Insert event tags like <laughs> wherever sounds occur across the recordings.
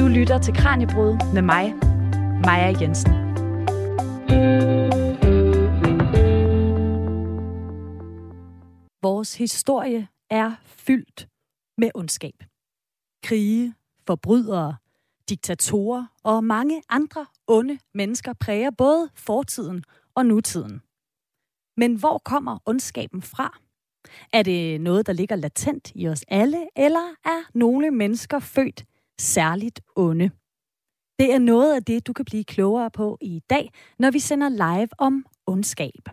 Du lytter til Kranjebrud med mig, Maja Jensen. Vores historie er fyldt med ondskab. Krige, forbrydere, diktatorer og mange andre onde mennesker præger både fortiden og nutiden. Men hvor kommer ondskaben fra? Er det noget, der ligger latent i os alle, eller er nogle mennesker født særligt onde? Det er noget af det, du kan blive klogere på i dag, når vi sender live om ondskab.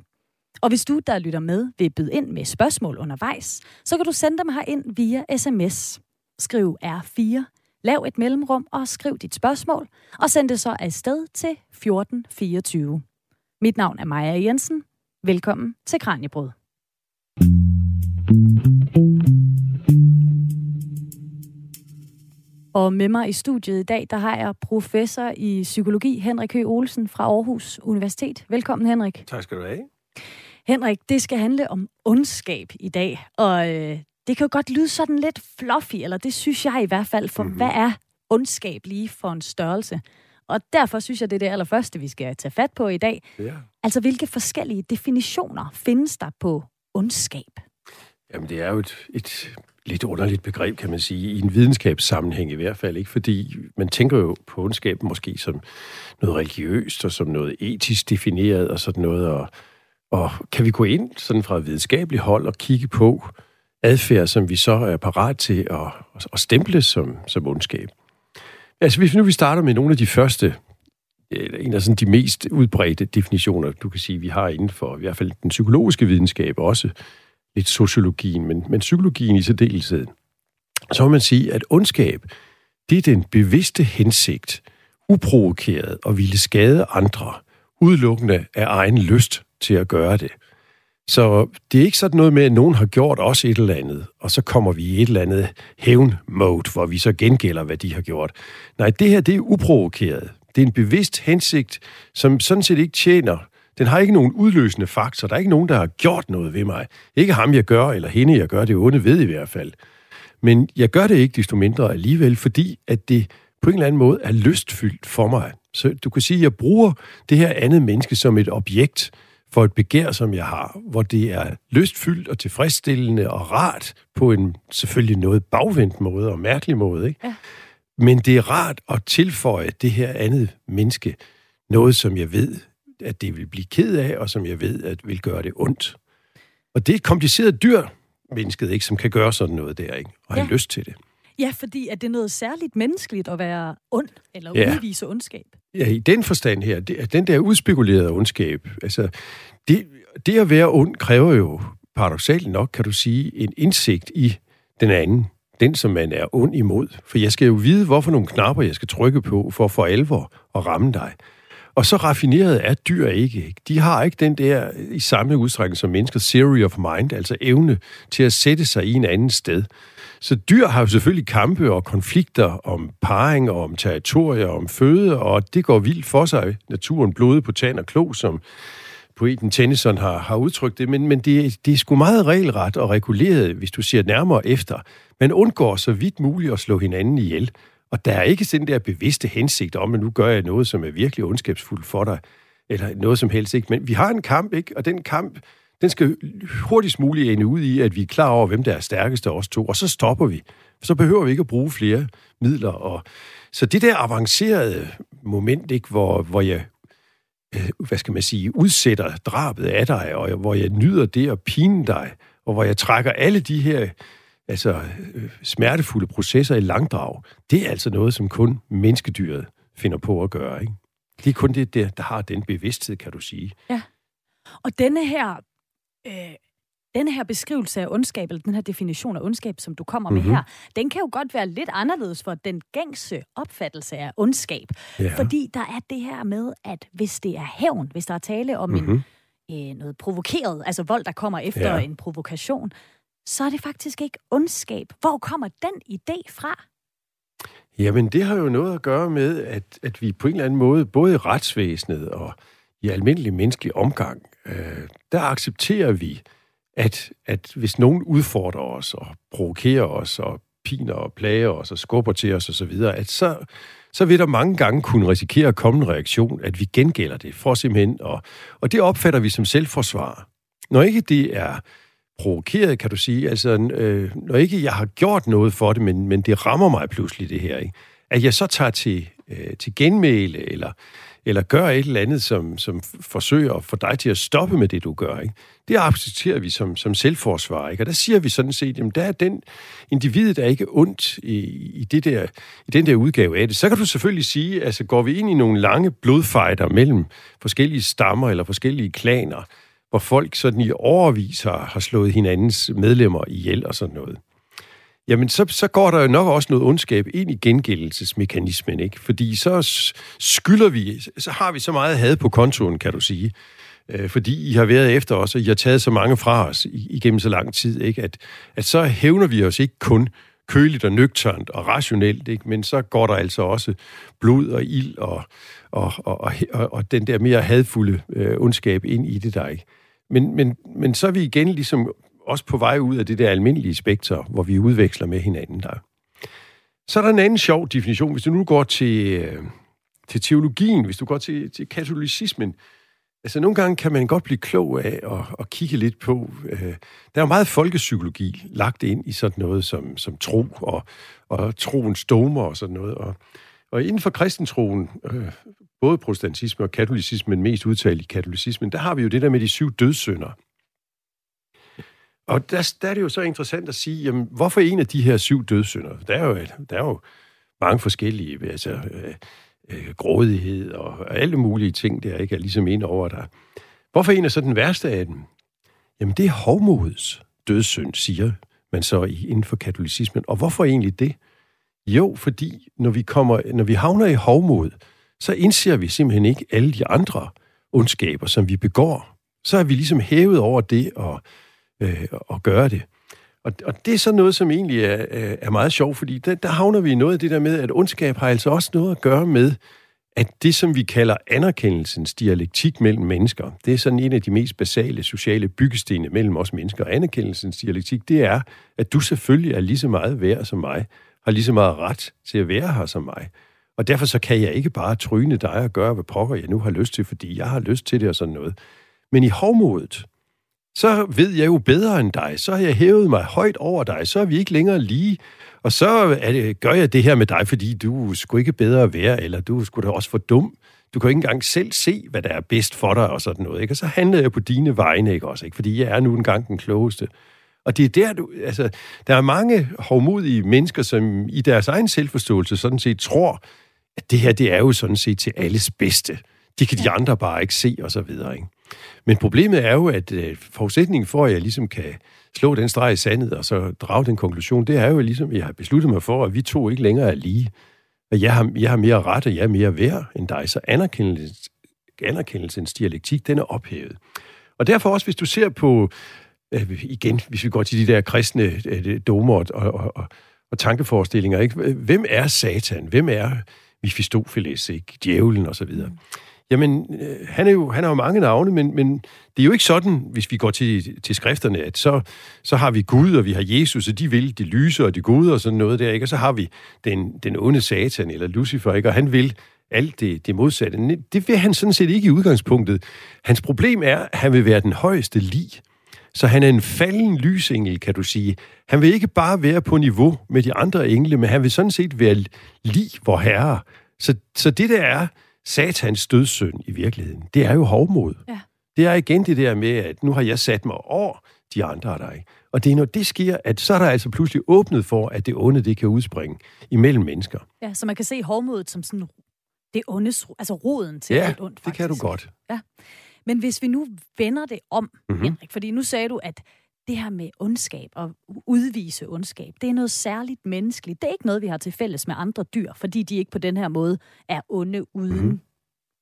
Og hvis du, der lytter med, vil byde ind med spørgsmål undervejs, så kan du sende dem her ind via sms. Skriv R4, lav et mellemrum og skriv dit spørgsmål, og send det så afsted til 1424. Mit navn er Maja Jensen. Velkommen til Kranjebrød. Og med mig i studiet i dag, der har jeg professor i psykologi, Henrik Høgh Olsen fra Aarhus Universitet. Velkommen, Henrik. Tak skal du have. Henrik, det skal handle om ondskab i dag, og øh, det kan jo godt lyde sådan lidt fluffy, eller det synes jeg i hvert fald, for mm-hmm. hvad er ondskab lige for en størrelse? Og derfor synes jeg, det er det allerførste, vi skal tage fat på i dag. Ja. Altså, hvilke forskellige definitioner findes der på ondskab? Jamen, det er jo et, et lidt underligt begreb, kan man sige, i en videnskabssammenhæng i hvert fald, ikke? Fordi man tænker jo på ondskab måske som noget religiøst og som noget etisk defineret og sådan noget, og, og kan vi gå ind sådan fra et videnskabeligt hold og kigge på adfærd, som vi så er parat til at, at stemple som, som ondskab? Altså, hvis nu vi starter med nogle af de første, en af sådan de mest udbredte definitioner, du kan sige, vi har inden for i hvert fald den psykologiske videnskab, også lidt sociologien, men, men psykologien i særdeleshed, så må man sige, at ondskab, det er den bevidste hensigt, uprovokeret og ville skade andre, udelukkende af egen lyst til at gøre det. Så det er ikke sådan noget med, at nogen har gjort os et eller andet, og så kommer vi i et eller andet hævn-mode, hvor vi så gengælder, hvad de har gjort. Nej, det her, det er uprovokeret. Det er en bevidst hensigt, som sådan set ikke tjener. Den har ikke nogen udløsende faktor. Der er ikke nogen, der har gjort noget ved mig. Ikke ham, jeg gør, eller hende, jeg gør. Det onde ved i hvert fald. Men jeg gør det ikke desto mindre alligevel, fordi at det på en eller anden måde er lystfyldt for mig. Så du kan sige, at jeg bruger det her andet menneske som et objekt, for et begær, som jeg har, hvor det er lystfyldt og tilfredsstillende og rart på en selvfølgelig noget bagvendt måde og mærkelig måde. Ikke? Ja. Men det er rart at tilføje det her andet menneske noget, som jeg ved, at det vil blive ked af, og som jeg ved, at vil gøre det ondt. Og det er et kompliceret dyr, mennesket, ikke, som kan gøre sådan noget der, ikke? og ja. lyst til det. Ja, fordi at det er noget særligt menneskeligt at være ond, eller ja. udvise ondskab. Ja, i den forstand her, det, den der udspekulerede ondskab, altså, det, det at være ond kræver jo paradoxalt nok, kan du sige, en indsigt i den anden, den som man er ond imod. For jeg skal jo vide, hvorfor nogle knapper jeg skal trykke på, for for alvor at ramme dig. Og så raffineret er dyr ikke. De har ikke den der i samme udstrækning som mennesker, theory of mind, altså evne til at sætte sig i en anden sted. Så dyr har jo selvfølgelig kampe og konflikter om parring og om territorier og om føde, og det går vildt for sig. Naturen blodet på tand og klo, som poeten Tennyson har, har udtrykt det, men, men det, det er sgu meget regelret og reguleret, hvis du ser nærmere efter. Man undgår så vidt muligt at slå hinanden ihjel. Og der er ikke sådan der bevidste hensigt om, at nu gør jeg noget, som er virkelig ondskabsfuldt for dig, eller noget som helst ikke. Men vi har en kamp, ikke? Og den kamp, den skal hurtigst muligt ende ud i, at vi er klar over, hvem der er stærkest af os to, og så stopper vi. Så behøver vi ikke at bruge flere midler. Og... Så det der avancerede moment, ikke, hvor, hvor jeg øh, hvad skal man sige, udsætter drabet af dig, og hvor jeg nyder det at pine dig, og hvor jeg trækker alle de her altså, øh, smertefulde processer i langdrag, det er altså noget, som kun menneskedyret finder på at gøre. Ikke? Det er kun det, der, der har den bevidsthed, kan du sige. Ja. Og denne her øh, denne her beskrivelse af ondskab, eller den her definition af ondskab, som du kommer mm-hmm. med mhm. her, den kan jo godt være lidt anderledes for den gængse opfattelse af ondskab. Ja. Fordi der er det her med, at hvis det er hævn, hvis der er tale om mm-hmm. en, øh, noget provokeret, altså vold, der kommer efter ja. en provokation, så er det faktisk ikke ondskab. Hvor kommer den idé fra? Jamen, det har jo noget at gøre med, at, at vi på en eller anden måde, både i retsvæsenet og i almindelig menneskelig omgang, øh, der accepterer vi, at, at hvis nogen udfordrer os og provokerer os og piner og plager os og skubber til os osv., at så, så vil der mange gange kunne risikere at komme en reaktion, at vi gengælder det for simpelthen, og, og det opfatter vi som selvforsvar. Når ikke det er provokeret, kan du sige, altså øh, når ikke jeg har gjort noget for det, men, men det rammer mig pludselig det her, ikke? at jeg så tager til, øh, til genmæle, eller eller gør et eller andet, som, som forsøger at få dig til at stoppe med det, du gør. Ikke? Det accepterer vi som, som selvforsvar. Ikke? Og der siger vi sådan set, at der er den individ, der er ikke ondt i, i, det der, i den der udgave af det. Så kan du selvfølgelig sige, altså går vi ind i nogle lange blodfejder mellem forskellige stammer eller forskellige klaner, hvor folk sådan i overvis har, har slået hinandens medlemmer ihjel og sådan noget jamen så, så går der jo nok også noget ondskab ind i gengældelsesmekanismen, ikke? Fordi så skylder vi, så har vi så meget had på kontoen, kan du sige. Øh, fordi I har været efter os, og I har taget så mange fra os igennem så lang tid, ikke? At, at så hævner vi os ikke kun køligt og nøgternt og rationelt, ikke? men så går der altså også blod og ild og, og, og, og, og, og den der mere hadfulde øh, ondskab ind i det der, ikke? Men, men, men så er vi igen ligesom også på vej ud af det der almindelige spektrum, hvor vi udveksler med hinanden der. Så er der en anden sjov definition. Hvis du nu går til, øh, til teologien, hvis du går til, til katolicismen, altså nogle gange kan man godt blive klog af at, at kigge lidt på, øh, der er jo meget folkepsykologi lagt ind i sådan noget som, som tro og, og troens dogmer og sådan noget. Og, og inden for kristentroen, øh, både protestantisme og katolicisme, men mest udtalt i katolicismen, der har vi jo det der med de syv dødssynder. Og der, der er det jo så interessant at sige, jamen, hvorfor en af de her syv dødssynder? Der er jo, der er jo mange forskellige, altså øh, øh, grådighed og alle mulige ting, der ikke er ligesom ind over der. Hvorfor en er så den værste af dem? Jamen, det er hovmodets dødssynd, siger man så inden for katolicismen. Og hvorfor egentlig det? Jo, fordi når vi, kommer, når vi havner i hovmod, så indser vi simpelthen ikke alle de andre ondskaber, som vi begår. Så er vi ligesom hævet over det og øh, og gøre det. Og, og det er så noget, som egentlig er, er meget sjovt, fordi der, der havner vi i noget af det der med, at ondskab har altså også noget at gøre med, at det, som vi kalder anerkendelsens dialektik mellem mennesker, det er sådan en af de mest basale sociale byggestene mellem os mennesker. Og anerkendelsens dialektik, det er, at du selvfølgelig er lige så meget værd som mig, har lige så meget ret til at være her som mig. Og derfor så kan jeg ikke bare tryne dig og gøre, hvad pokker jeg nu har lyst til, fordi jeg har lyst til det og sådan noget. Men i hovmodet, så ved jeg jo bedre end dig, så har jeg hævet mig højt over dig, så er vi ikke længere lige, og så er det, gør jeg det her med dig, fordi du skulle ikke bedre være, eller du skulle da også for dum. Du kan ikke engang selv se, hvad der er bedst for dig, og sådan noget. Ikke? Og så handler jeg på dine vegne, ikke også? Ikke? Fordi jeg er nu engang den klogeste. Og det er der, du... Altså, der er mange hovmodige mennesker, som i deres egen selvforståelse sådan set tror, at det her, det er jo sådan set til alles bedste. Det kan de andre bare ikke se, og så videre, ikke? Men problemet er jo, at øh, forudsætningen for, at jeg ligesom kan slå den streg i sandet og så drage den konklusion, det er jo ligesom, at jeg har besluttet mig for, at vi to ikke længere er lige. At jeg har, jeg har mere ret, og jeg er mere værd end dig. Så anerkendelse, anerkendelsens dialektik, den er ophævet. Og derfor også, hvis du ser på, øh, igen, hvis vi går til de der kristne øh, domer og, og, og, og tankeforestillinger, ikke? hvem er Satan? Hvem er Mephistopheles, ikke? djævlen osv.? Jamen, øh, han, er jo, han har jo mange navne, men, men det er jo ikke sådan, hvis vi går til, til skrifterne, at så, så har vi Gud, og vi har Jesus, og de vil de lyse og de gode og sådan noget der, ikke? Og så har vi den, den onde satan, eller Lucifer, ikke? Og han vil alt det, det modsatte. Det vil han sådan set ikke i udgangspunktet. Hans problem er, at han vil være den højeste lig. Så han er en falden lysengel, kan du sige. Han vil ikke bare være på niveau med de andre engle, men han vil sådan set være lig vor herre. Så, så det der er, satans dødssynd i virkeligheden, det er jo hovmod. Ja. Det er igen det der med, at nu har jeg sat mig over de andre af dig. Og det er når det sker, at så er der altså pludselig åbnet for, at det onde, det kan udspringe imellem mennesker. Ja, så man kan se hovmodet som sådan det ondes, altså roden til ja, alt ondt, faktisk. det kan du godt. Ja. Men hvis vi nu vender det om, mm-hmm. Henrik, fordi nu sagde du, at det her med ondskab og udvise ondskab, det er noget særligt menneskeligt. Det er ikke noget, vi har til fælles med andre dyr, fordi de ikke på den her måde er onde uden mm.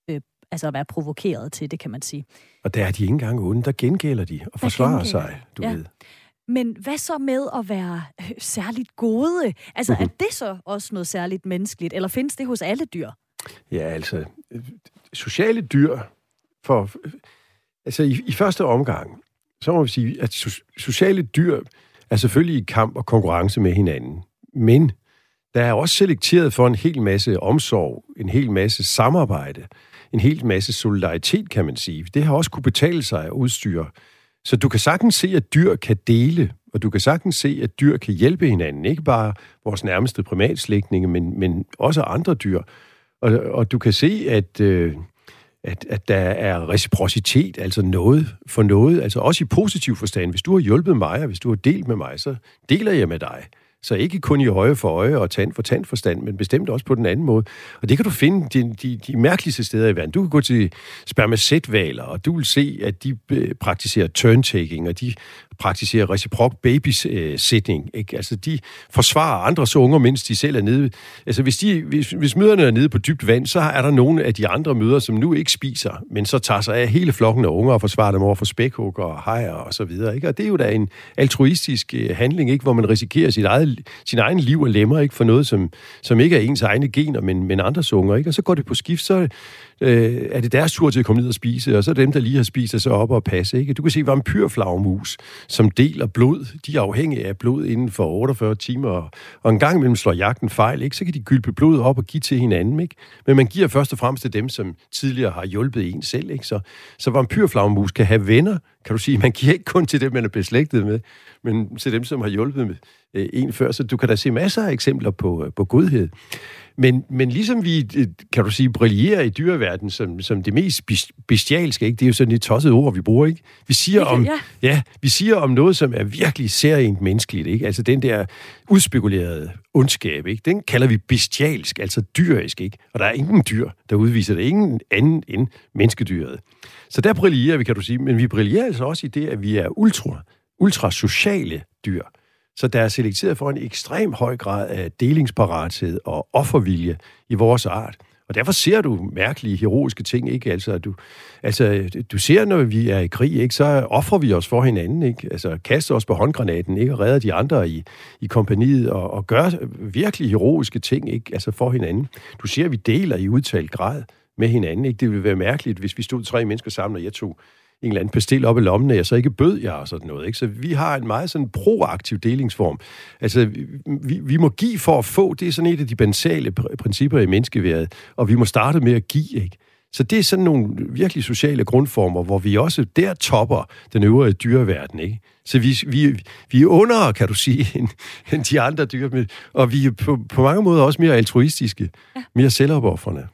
øh, altså at være provokeret til det, kan man sige. Og der er de ikke engang onde, der gengælder de og forsvarer sig, du ja. ved. Men hvad så med at være øh, særligt gode? Altså, mm-hmm. er det så også noget særligt menneskeligt, eller findes det hos alle dyr? Ja, altså, øh, sociale dyr, for, altså i, i første omgang, så må vi sige, at sociale dyr er selvfølgelig i kamp og konkurrence med hinanden. Men der er også selekteret for en hel masse omsorg, en hel masse samarbejde, en hel masse solidaritet, kan man sige. Det har også kunne betale sig at udstyre. Så du kan sagtens se, at dyr kan dele, og du kan sagtens se, at dyr kan hjælpe hinanden. Ikke bare vores nærmeste primatslægtninge, men, men også andre dyr. Og, og du kan se, at, øh, at, at der er reciprocitet, altså noget for noget, altså også i positiv forstand. Hvis du har hjulpet mig, og hvis du har delt med mig, så deler jeg med dig. Så ikke kun i øje for øje og tand for tand forstand, men bestemt også på den anden måde. Og det kan du finde de, de, de mærkeligste steder i verden. Du kan gå til spermacetvaler, og du vil se, at de øh, praktiserer turntaking, og de praktiserer reciprok babysitting. Ikke? Altså, de forsvarer andres unger, mens de selv er nede. Altså, hvis, de, hvis, hvis møderne er nede på dybt vand, så er der nogle af de andre møder, som nu ikke spiser, men så tager sig af hele flokken af unger og forsvarer dem over for spækhugger og hajer og så videre. Ikke? Og det er jo da en altruistisk øh, handling, ikke? hvor man risikerer sit eget, sin egen liv og lemmer ikke? for noget, som, som ikke er ens egne gener, men, men andres unger. Ikke? Og så går det på skift, så øh, er det deres tur til at komme ned og spise, og så dem, der lige har spist, er så op og passe. Ikke? Du kan se vampyrflagmus, som deler blod. De er afhængige af blod inden for 48 timer, og en gang imellem slår jagten fejl, ikke? så kan de gylpe blod op og give til hinanden. Ikke? Men man giver først og fremmest til dem, som tidligere har hjulpet en selv. Ikke? Så, så vampyrflagmus kan have venner, kan du sige. Man giver ikke kun til dem, man er beslægtet med, men til dem, som har hjulpet med, øh, en før. Så du kan da se masser af eksempler på, på godhed. Men, men ligesom vi, øh, kan du sige, brillerer i dyreverdenen som, som det mest bestialske, ikke? det er jo sådan et tosset ord, vi bruger, ikke? Vi siger, om, ja. Ja, vi siger om noget, som er virkelig særligt menneskeligt, ikke? Altså den der udspekulerede ondskab, ikke? Den kalder vi bestialsk, altså dyrisk, ikke? Og der er ingen dyr, der udviser det. Ingen anden end menneskedyret. Så der brillerer vi, kan du sige. Men vi brillerer altså også i det, at vi er ultra, ultra sociale dyr. Så der er selekteret for en ekstrem høj grad af delingsparathed og offervilje i vores art. Og derfor ser du mærkelige, heroiske ting, ikke? Altså, du, altså, du ser, når vi er i krig, ikke? så offrer vi os for hinanden, ikke? Altså, kaster os på håndgranaten, ikke? Og redder de andre i, i kompaniet, og, og gør virkelig heroiske ting, ikke? Altså, for hinanden. Du ser, at vi deler i udtalt grad med hinanden, ikke? Det ville være mærkeligt, hvis vi stod tre mennesker sammen, og jeg tog en eller anden pastil op i lommen, og jeg så ikke bød jer og sådan noget. Ikke? Så vi har en meget sådan proaktiv delingsform. Altså, vi, vi må give for at få. Det er sådan et af de basale principper i menneskeværet, og vi må starte med at give, ikke? Så det er sådan nogle virkelig sociale grundformer, hvor vi også der topper den øvrige dyreverden, ikke? Så vi, vi, vi er under, kan du sige, end, end de andre dyr, og vi er på, på mange måder også mere altruistiske, ja. mere selvopoffrende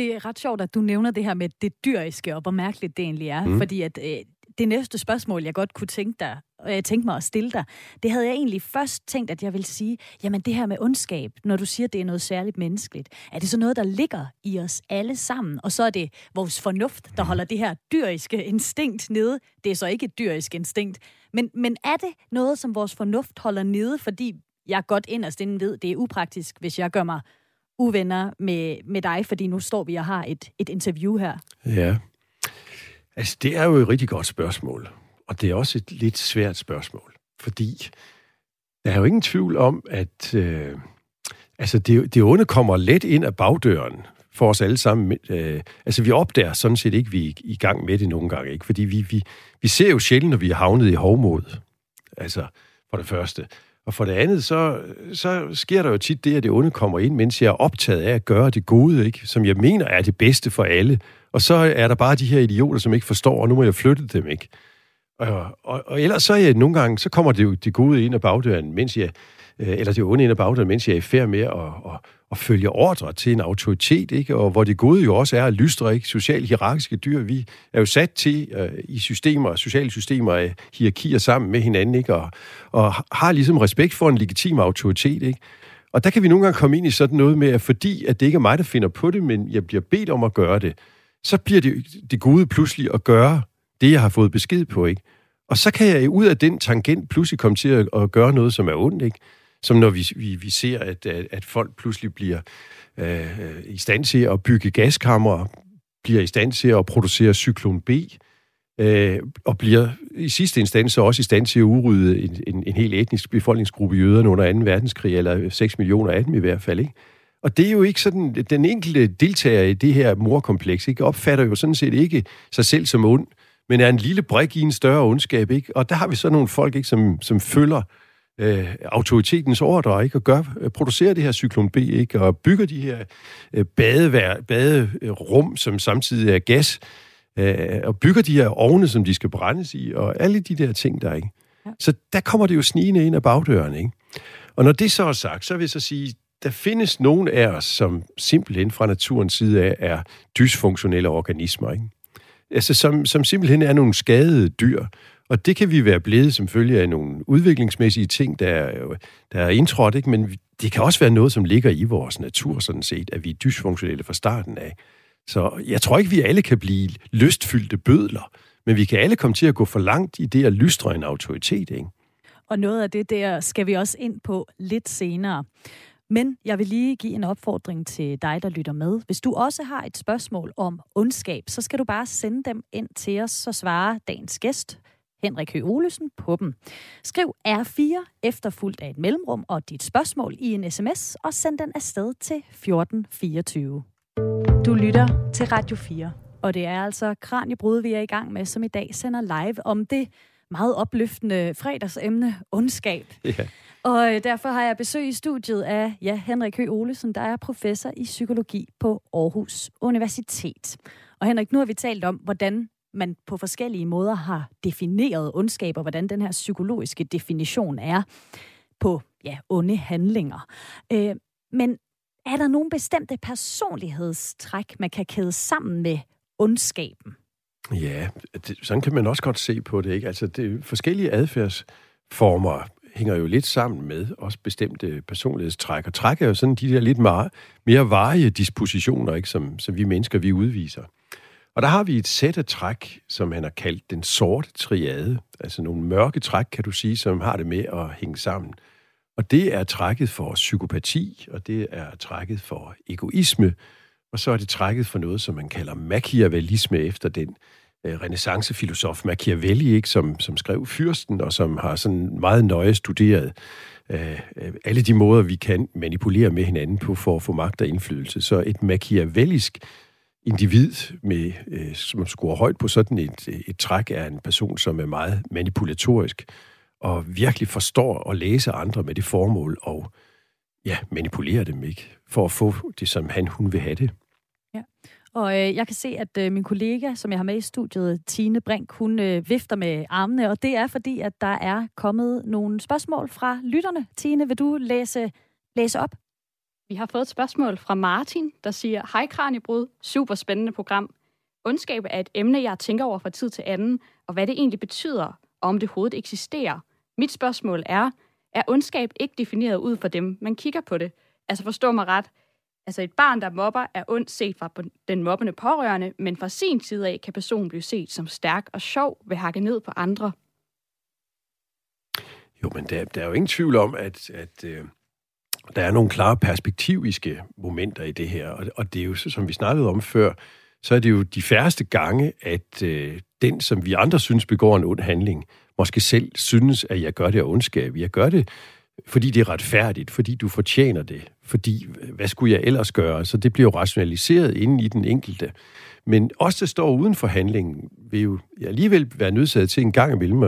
det er ret sjovt, at du nævner det her med det dyriske, og hvor mærkeligt det egentlig er. Mm. Fordi at øh, det næste spørgsmål, jeg godt kunne tænke dig, jeg tænkte mig at stille dig, det havde jeg egentlig først tænkt, at jeg ville sige, jamen det her med ondskab, når du siger, at det er noget særligt menneskeligt, er det så noget, der ligger i os alle sammen? Og så er det vores fornuft, der holder det her dyriske instinkt nede. Det er så ikke et dyrisk instinkt. Men, men er det noget, som vores fornuft holder nede, fordi jeg godt inderst inden ved, det er upraktisk, hvis jeg gør mig uvenner med, med dig, fordi nu står vi og har et, et interview her? Ja. Altså, det er jo et rigtig godt spørgsmål. Og det er også et lidt svært spørgsmål. Fordi der er jo ingen tvivl om, at øh, altså det, det onde kommer let ind af bagdøren for os alle sammen. Øh, altså, vi opdager sådan set ikke, vi er i gang med det nogle gange. Ikke? Fordi vi, vi, vi ser jo sjældent, når vi er havnet i hovmod. Altså, for det første. Og for det andet, så, så sker der jo tit det, at det onde kommer ind, mens jeg er optaget af at gøre det gode, ikke? som jeg mener er det bedste for alle. Og så er der bare de her idioter, som ikke forstår, og nu må jeg flytte dem, ikke? Og, og, og ellers så er jeg nogle gange, så kommer det jo det gode ind af bagdøren, mens jeg, Øh, eller det onde ind af bagdøren, mens jeg er i færd med at, at, at følge ordre til en autoritet, ikke? og hvor det gode jo også er at lystre, ikke? Socialt hierarkiske dyr, vi er jo sat til uh, i systemer, sociale systemer af hierarkier sammen med hinanden, ikke? Og, og har ligesom respekt for en legitim autoritet, ikke? Og der kan vi nogle gange komme ind i sådan noget med, at fordi at det ikke er mig, der finder på det, men jeg bliver bedt om at gøre det, så bliver det, det gode pludselig at gøre det, jeg har fået besked på, ikke? Og så kan jeg ud af den tangent pludselig komme til at, at gøre noget, som er ondt, ikke? Som når vi, vi, vi ser, at, at, at folk pludselig bliver øh, øh i stand til at bygge gaskammer, bliver i stand til at producere cyklon B, øh, og bliver i sidste instans også i stand til at udrydde en, en, en hel etnisk befolkningsgruppe jøderne under 2. verdenskrig, eller 6 millioner af dem i hvert fald, ikke? Og det er jo ikke sådan, den enkelte deltager i det her morkompleks, ikke? opfatter jo sådan set ikke sig selv som ond, men er en lille brik i en større ondskab, ikke? Og der har vi så nogle folk, ikke, som, som følger øh, autoritetens ordre, ikke? Og gør, øh, producerer det her cyklon B, ikke? Og bygger de her øh, badevær, baderum, som samtidig er gas, øh, og bygger de her ovne, som de skal brændes i, og alle de der ting, der ikke. Ja. Så der kommer det jo snigende ind af bagdøren, ikke? Og når det så er sagt, så vil jeg så sige, der findes nogle af os, som simpelthen fra naturens side af er dysfunktionelle organismer, ikke? Altså, som, som simpelthen er nogle skadede dyr, og det kan vi være blevet som følge af nogle udviklingsmæssige ting, der, der er indtrådt, ikke? men det kan også være noget, som ligger i vores natur, sådan set, at vi er dysfunktionelle fra starten af. Så jeg tror ikke, vi alle kan blive lystfyldte bødler, men vi kan alle komme til at gå for langt i det at lystre en autoritet, ikke? Og noget af det der skal vi også ind på lidt senere. Men jeg vil lige give en opfordring til dig, der lytter med. Hvis du også har et spørgsmål om ondskab, så skal du bare sende dem ind til os, så svarer dagens gæst, Henrik Høgh Olesen, på dem. Skriv R4 efterfulgt af et mellemrum og dit spørgsmål i en sms, og send den afsted til 1424. Du lytter til Radio 4, og det er altså Kranjebrud, vi er i gang med, som i dag sender live om det meget opløftende fredagsemne, ondskab. Yeah. Og øh, derfor har jeg besøg i studiet af ja, Henrik Høgh Olesen, der er professor i psykologi på Aarhus Universitet. Og Henrik, nu har vi talt om, hvordan man på forskellige måder har defineret ondskab, og hvordan den her psykologiske definition er på ja, onde handlinger. Øh, men er der nogle bestemte personlighedstræk, man kan kæde sammen med ondskaben? Ja, det, sådan kan man også godt se på det. Ikke? Altså, det, forskellige adfærdsformer hænger jo lidt sammen med også bestemte personlighedstræk. Og træk er jo sådan de der lidt mere, mere varige dispositioner, ikke, som, som vi mennesker vi udviser. Og der har vi et sæt af træk, som han har kaldt den sorte triade. Altså nogle mørke træk, kan du sige, som har det med at hænge sammen. Og det er trækket for psykopati, og det er trækket for egoisme, og så er det trækket for noget, som man kalder machiavellisme efter den øh, renaissancefilosof Machiavelli, ikke, som, som skrev Fyrsten, og som har sådan meget nøje studeret øh, alle de måder, vi kan manipulere med hinanden på for at få magt og indflydelse. Så et machiavellisk individ, med, øh, som scorer højt på sådan et, øh, et træk, er en person, som er meget manipulatorisk, og virkelig forstår at læse andre med det formål, og ja, manipulere dem ikke, for at få det, som han, hun vil have det. Ja. Og øh, jeg kan se, at øh, min kollega, som jeg har med i studiet, Tine Brink, hun øh, vifter med armene, og det er fordi, at der er kommet nogle spørgsmål fra lytterne. Tine, vil du læse, læse op? Vi har fået et spørgsmål fra Martin, der siger, Hej Kranjebrud, super spændende program. Ondskab er et emne, jeg tænker over fra tid til anden, og hvad det egentlig betyder, og om det overhovedet eksisterer. Mit spørgsmål er, er ondskab ikke defineret ud fra dem, man kigger på det? Altså forstå mig ret, Altså et barn, der mobber, er ondt set fra den mobbende pårørende, men fra sin side af kan personen blive set som stærk og sjov ved at hakke ned på andre. Jo, men der, der er jo ingen tvivl om, at, at øh, der er nogle klare perspektiviske momenter i det her, og, og det er jo, som vi snakkede om før, så er det jo de færreste gange, at øh, den, som vi andre synes begår en ond handling, måske selv synes, at jeg gør det af ondskab. Jeg gør det fordi det er retfærdigt, fordi du fortjener det, fordi hvad skulle jeg ellers gøre? Så det bliver jo rationaliseret inden i den enkelte. Men os, der står uden for handlingen, vil jo alligevel være nødsaget til en gang imellem,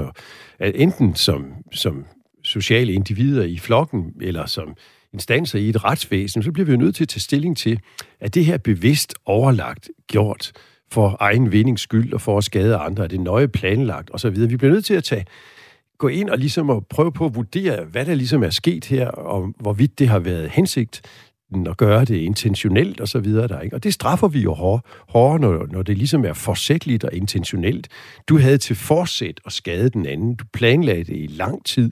at enten som, som sociale individer i flokken, eller som instanser i et retsvæsen, så bliver vi jo nødt til at tage stilling til, at det her bevidst overlagt gjort for egen vindings skyld og for at skade andre, er det nøje planlagt osv. Vi bliver nødt til at tage gå ind og ligesom at prøve på at vurdere, hvad der ligesom er sket her, og hvorvidt det har været hensigt at gøre det intentionelt og så videre der, ikke? Og det straffer vi jo hår, hårdere, når, når det ligesom er forsætligt og intentionelt. Du havde til forsæt at skade den anden. Du planlagde det i lang tid.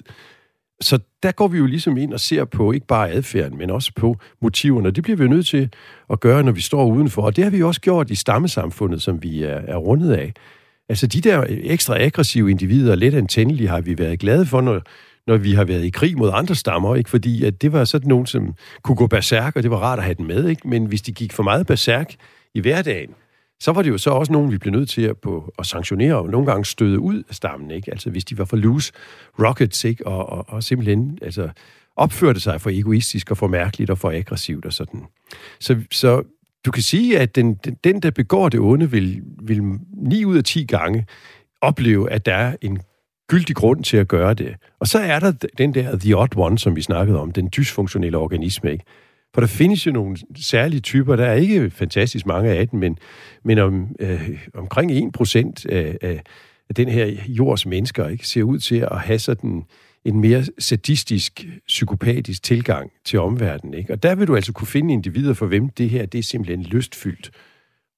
Så der går vi jo ligesom ind og ser på ikke bare adfærden, men også på motiverne. Det bliver vi jo nødt til at gøre, når vi står udenfor. Og det har vi jo også gjort i stammesamfundet, som vi er, er rundet af. Altså de der ekstra aggressive individer, lidt antændelige, har vi været glade for, når, når vi har været i krig mod andre stammer, ikke? fordi at det var sådan nogen, som kunne gå berserk, og det var rart at have den med, ikke? men hvis de gik for meget berserk i hverdagen, så var det jo så også nogen, vi blev nødt til at, på, at sanktionere og nogle gange støde ud af stammen. Ikke? Altså hvis de var for loose rockets, ikke? Og, og, og simpelthen altså, opførte sig for egoistisk og for mærkeligt og for aggressivt og sådan. Så, så du kan sige, at den, den, den der begår det onde, vil, vil 9 ud af 10 gange opleve, at der er en gyldig grund til at gøre det. Og så er der den der the odd one, som vi snakkede om, den dysfunktionelle organisme, ikke? For der findes jo nogle særlige typer, der er ikke fantastisk mange af dem, men, men om, øh, omkring 1% af, af, af den her jords mennesker ikke, ser ud til at have sådan en mere sadistisk, psykopatisk tilgang til omverdenen. Ikke? Og der vil du altså kunne finde individer, for hvem det her det er simpelthen lystfyldt.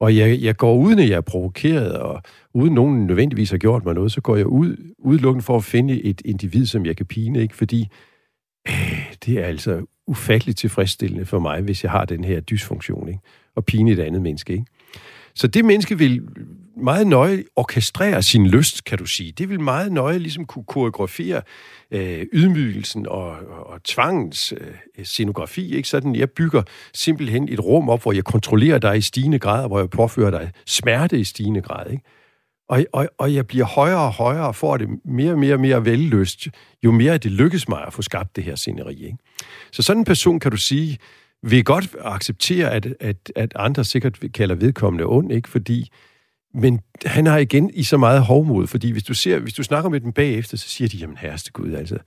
Og jeg, jeg går uden at jeg er provokeret, og uden nogen nødvendigvis har gjort mig noget, så går jeg ud udelukkende for at finde et individ, som jeg kan pine, ikke? fordi øh, det er altså ufatteligt tilfredsstillende for mig, hvis jeg har den her dysfunktion, ikke? og pine et andet menneske. Ikke? Så det menneske vil meget nøje orkestrere sin lyst, kan du sige. Det vil meget nøje ligesom kunne koreografere øh, ydmygelsen og, og, og tvangens øh, scenografi. Ikke? Sådan, jeg bygger simpelthen et rum op, hvor jeg kontrollerer dig i stigende grad, hvor jeg påfører dig smerte i stigende grad. Ikke? Og, og, og jeg bliver højere og højere og får det mere og mere og mere velløst, jo mere det lykkes mig at få skabt det her sceneri. Ikke? Så sådan en person, kan du sige, vil godt acceptere, at, at, at andre sikkert kalder vedkommende ond, ikke? Fordi, men han har igen i så meget hovmod, fordi hvis du, ser, hvis du snakker med dem bagefter, så siger de, jamen herreste Gud, altså,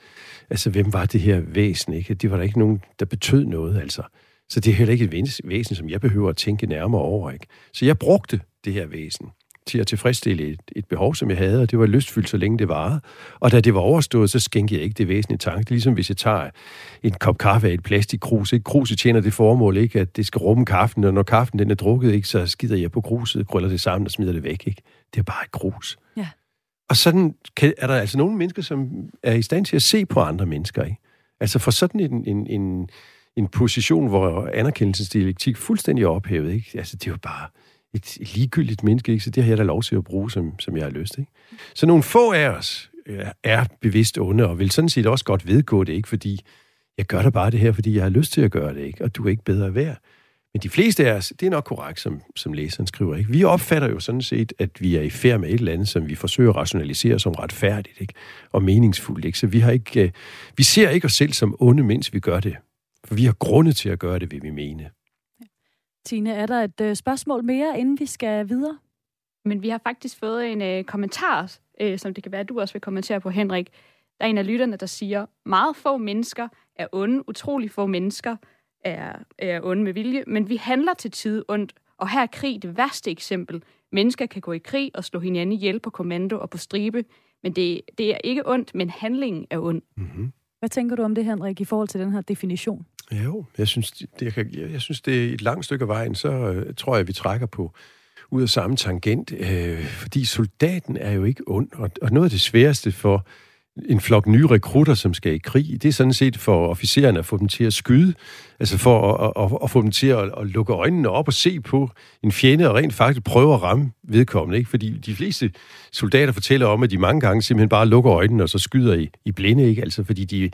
altså hvem var det her væsen, ikke? Det var der ikke nogen, der betød noget, altså. Så det er heller ikke et væsen, som jeg behøver at tænke nærmere over, ikke? Så jeg brugte det her væsen til at tilfredsstille et, et behov, som jeg havde, og det var lystfyldt, så længe det varede. Og da det var overstået, så skænkede jeg ikke det væsentlige tanke. Det er ligesom hvis jeg tager en kop kaffe af et plastikkrus. Ikke? Kruset tjener det formål, ikke? at det skal rumme kaffen, og når kaffen den er drukket, ikke? så skider jeg på kruset, krøller det sammen og smider det væk. Ikke? Det er bare et krus. Ja. Og sådan kan, er der altså nogle mennesker, som er i stand til at se på andre mennesker. Ikke? Altså for sådan en, en, en, en position, hvor anerkendelsesdialektik fuldstændig er ophævet. Ikke? Altså det er jo bare et, ligegyldigt menneske, ikke? så det har jeg da lov til at bruge, som, som jeg har lyst. Ikke? Så nogle få af os øh, er bevidst onde, og vil sådan set også godt vedgå det, ikke fordi jeg gør da bare det her, fordi jeg har lyst til at gøre det, ikke? og du er ikke bedre værd. Men de fleste af os, det er nok korrekt, som, som læseren skriver. Ikke? Vi opfatter jo sådan set, at vi er i færd med et eller andet, som vi forsøger at rationalisere som retfærdigt ikke? og meningsfuldt. Ikke? Så vi, har ikke, øh, vi ser ikke os selv som onde, mens vi gør det. For vi har grunde til at gøre det, vil vi mene. Tine, er der et øh, spørgsmål mere, inden vi skal videre? Men vi har faktisk fået en øh, kommentar, øh, som det kan være, at du også vil kommentere på, Henrik. Der er en af lytterne, der siger, meget få mennesker er onde, utrolig få mennesker er, er onde med vilje, men vi handler til tid ondt, og her er krig det værste eksempel. Mennesker kan gå i krig og slå hinanden ihjel på kommando og på stribe, men det, det er ikke ondt, men handlingen er ond. Mm-hmm. Hvad tænker du om det, Henrik, i forhold til den her definition? Jo, jeg synes, det, jeg, jeg synes, det er et langt stykke af vejen, så øh, tror jeg, vi trækker på ud af samme tangent, øh, fordi soldaten er jo ikke ond, og, og noget af det sværeste for en flok nye rekrutter, som skal i krig, det er sådan set for officererne at få dem til at skyde, altså for at, at, at få dem til at, at lukke øjnene op og se på en fjende, og rent faktisk prøve at ramme vedkommende, ikke? fordi de fleste soldater fortæller om, at de mange gange simpelthen bare lukker øjnene, og så skyder i, i blinde, ikke? altså fordi de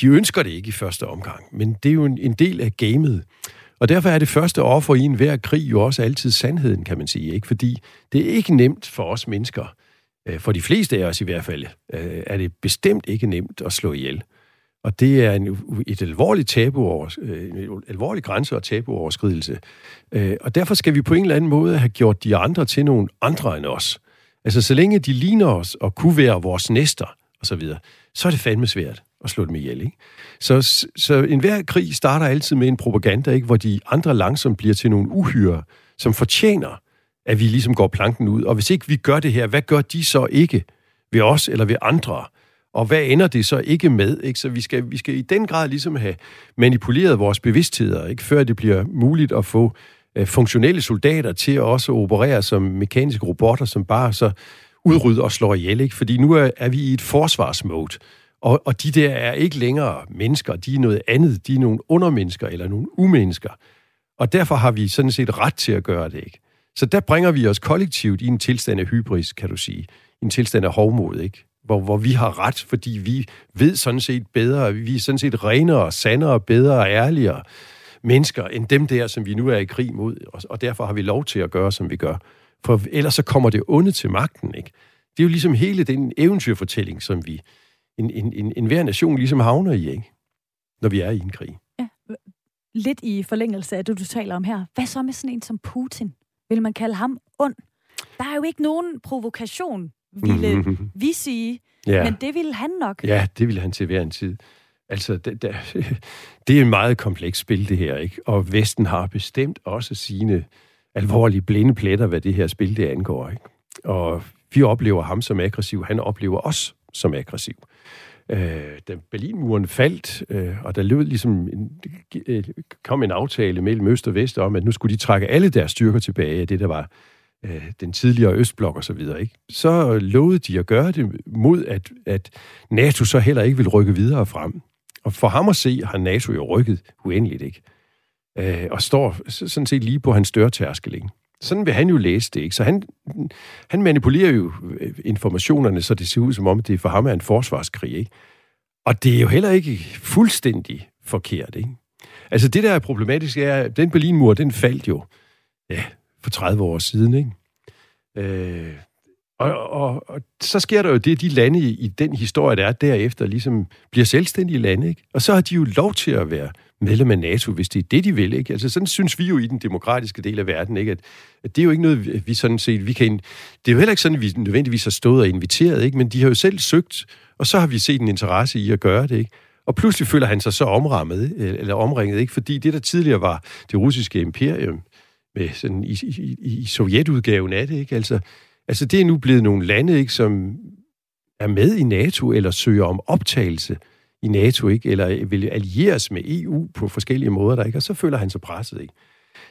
de ønsker det ikke i første omgang, men det er jo en, en del af gamet. Og derfor er det første offer i enhver krig jo også altid sandheden, kan man sige. Ikke? Fordi det er ikke nemt for os mennesker, øh, for de fleste af os i hvert fald, øh, er det bestemt ikke nemt at slå ihjel. Og det er en, et alvorligt tabu over, øh, en alvorlig grænse og tabuoverskridelse. Og derfor skal vi på en eller anden måde have gjort de andre til nogle andre end os. Altså, så længe de ligner os og kunne være vores næster, og så videre, så er det fandme svært at slå dem ihjel. Ikke? Så, så enhver krig starter altid med en propaganda, ikke? hvor de andre langsomt bliver til nogle uhyre, som fortjener, at vi ligesom går planken ud. Og hvis ikke vi gør det her, hvad gør de så ikke ved os eller ved andre? Og hvad ender det så ikke med? Ikke? Så vi skal, vi skal i den grad ligesom have manipuleret vores bevidstheder, ikke? før det bliver muligt at få øh, funktionelle soldater til at også operere som mekaniske robotter, som bare så udrydder og slår ihjel. Ikke? Fordi nu er, er vi i et forsvarsmode. Og, og de der er ikke længere mennesker, de er noget andet. De er nogle undermennesker eller nogle umennesker. Og derfor har vi sådan set ret til at gøre det, ikke? Så der bringer vi os kollektivt i en tilstand af hybris, kan du sige. En tilstand af hovmod, ikke? Hvor, hvor vi har ret, fordi vi ved sådan set bedre, vi er sådan set renere, sandere, bedre og ærligere mennesker end dem der, som vi nu er i krig mod. Og, og derfor har vi lov til at gøre, som vi gør. For ellers så kommer det onde til magten, ikke? Det er jo ligesom hele den eventyrfortælling, som vi, en, en, en, en hver nation ligesom havner i, ikke? når vi er i en krig. Ja. Lidt i forlængelse af det, du taler om her. Hvad så med sådan en som Putin? Vil man kalde ham ond? Der er jo ikke nogen provokation ville mm-hmm. vi sige. Ja. Men det ville han nok. Ja, det ville han til hver en tid. Altså, det, det, <laughs> det er en meget kompleks spil, det her, ikke? Og Vesten har bestemt også sine alvorlige blinde pletter, hvad det her spil det angår, ikke? Og vi oplever ham som aggressiv, han oplever os som aggressiv. Øh, da Berlinmuren faldt, øh, og der lød ligesom en, øh, kom en aftale mellem Øst og Vest om, at nu skulle de trække alle deres styrker tilbage af det, der var øh, den tidligere Østblok og så videre, ikke? så lovede de at gøre det mod, at, at NATO så heller ikke vil rykke videre frem. Og for ham at se, har NATO jo rykket uendeligt, ikke? Øh, og står sådan set lige på hans dørtærskel, ikke? Sådan vil han jo læse det, ikke? Så han, han manipulerer jo øh, informationerne, så det ser ud som om, det for ham er en forsvarskrig, ikke? Og det er jo heller ikke fuldstændig forkert, ikke? Altså det, der er problematisk, er, at den Berlinmur, den faldt jo, ja, for 30 år siden, ikke? Øh, og, og, og så sker der jo det, at de lande i, i den historie, der er derefter, ligesom bliver selvstændige lande, ikke? Og så har de jo lov til at være medlem af NATO, hvis det er det, de vil. Ikke? Altså, sådan synes vi jo i den demokratiske del af verden, ikke? At, at det er jo ikke noget, vi sådan set... Vi kan, det er jo heller ikke sådan, at vi nødvendigvis har stået og inviteret, ikke? men de har jo selv søgt, og så har vi set en interesse i at gøre det. Ikke? Og pludselig føler han sig så omrammet, øh, eller omringet, ikke? fordi det, der tidligere var det russiske imperium, med sådan i, i, i sovjetudgaven af det, ikke? Altså, altså det er nu blevet nogle lande, ikke, som er med i NATO, eller søger om optagelse i NATO, ikke? eller vil allieres med EU på forskellige måder, der ikke? og så føler han sig presset. Ikke?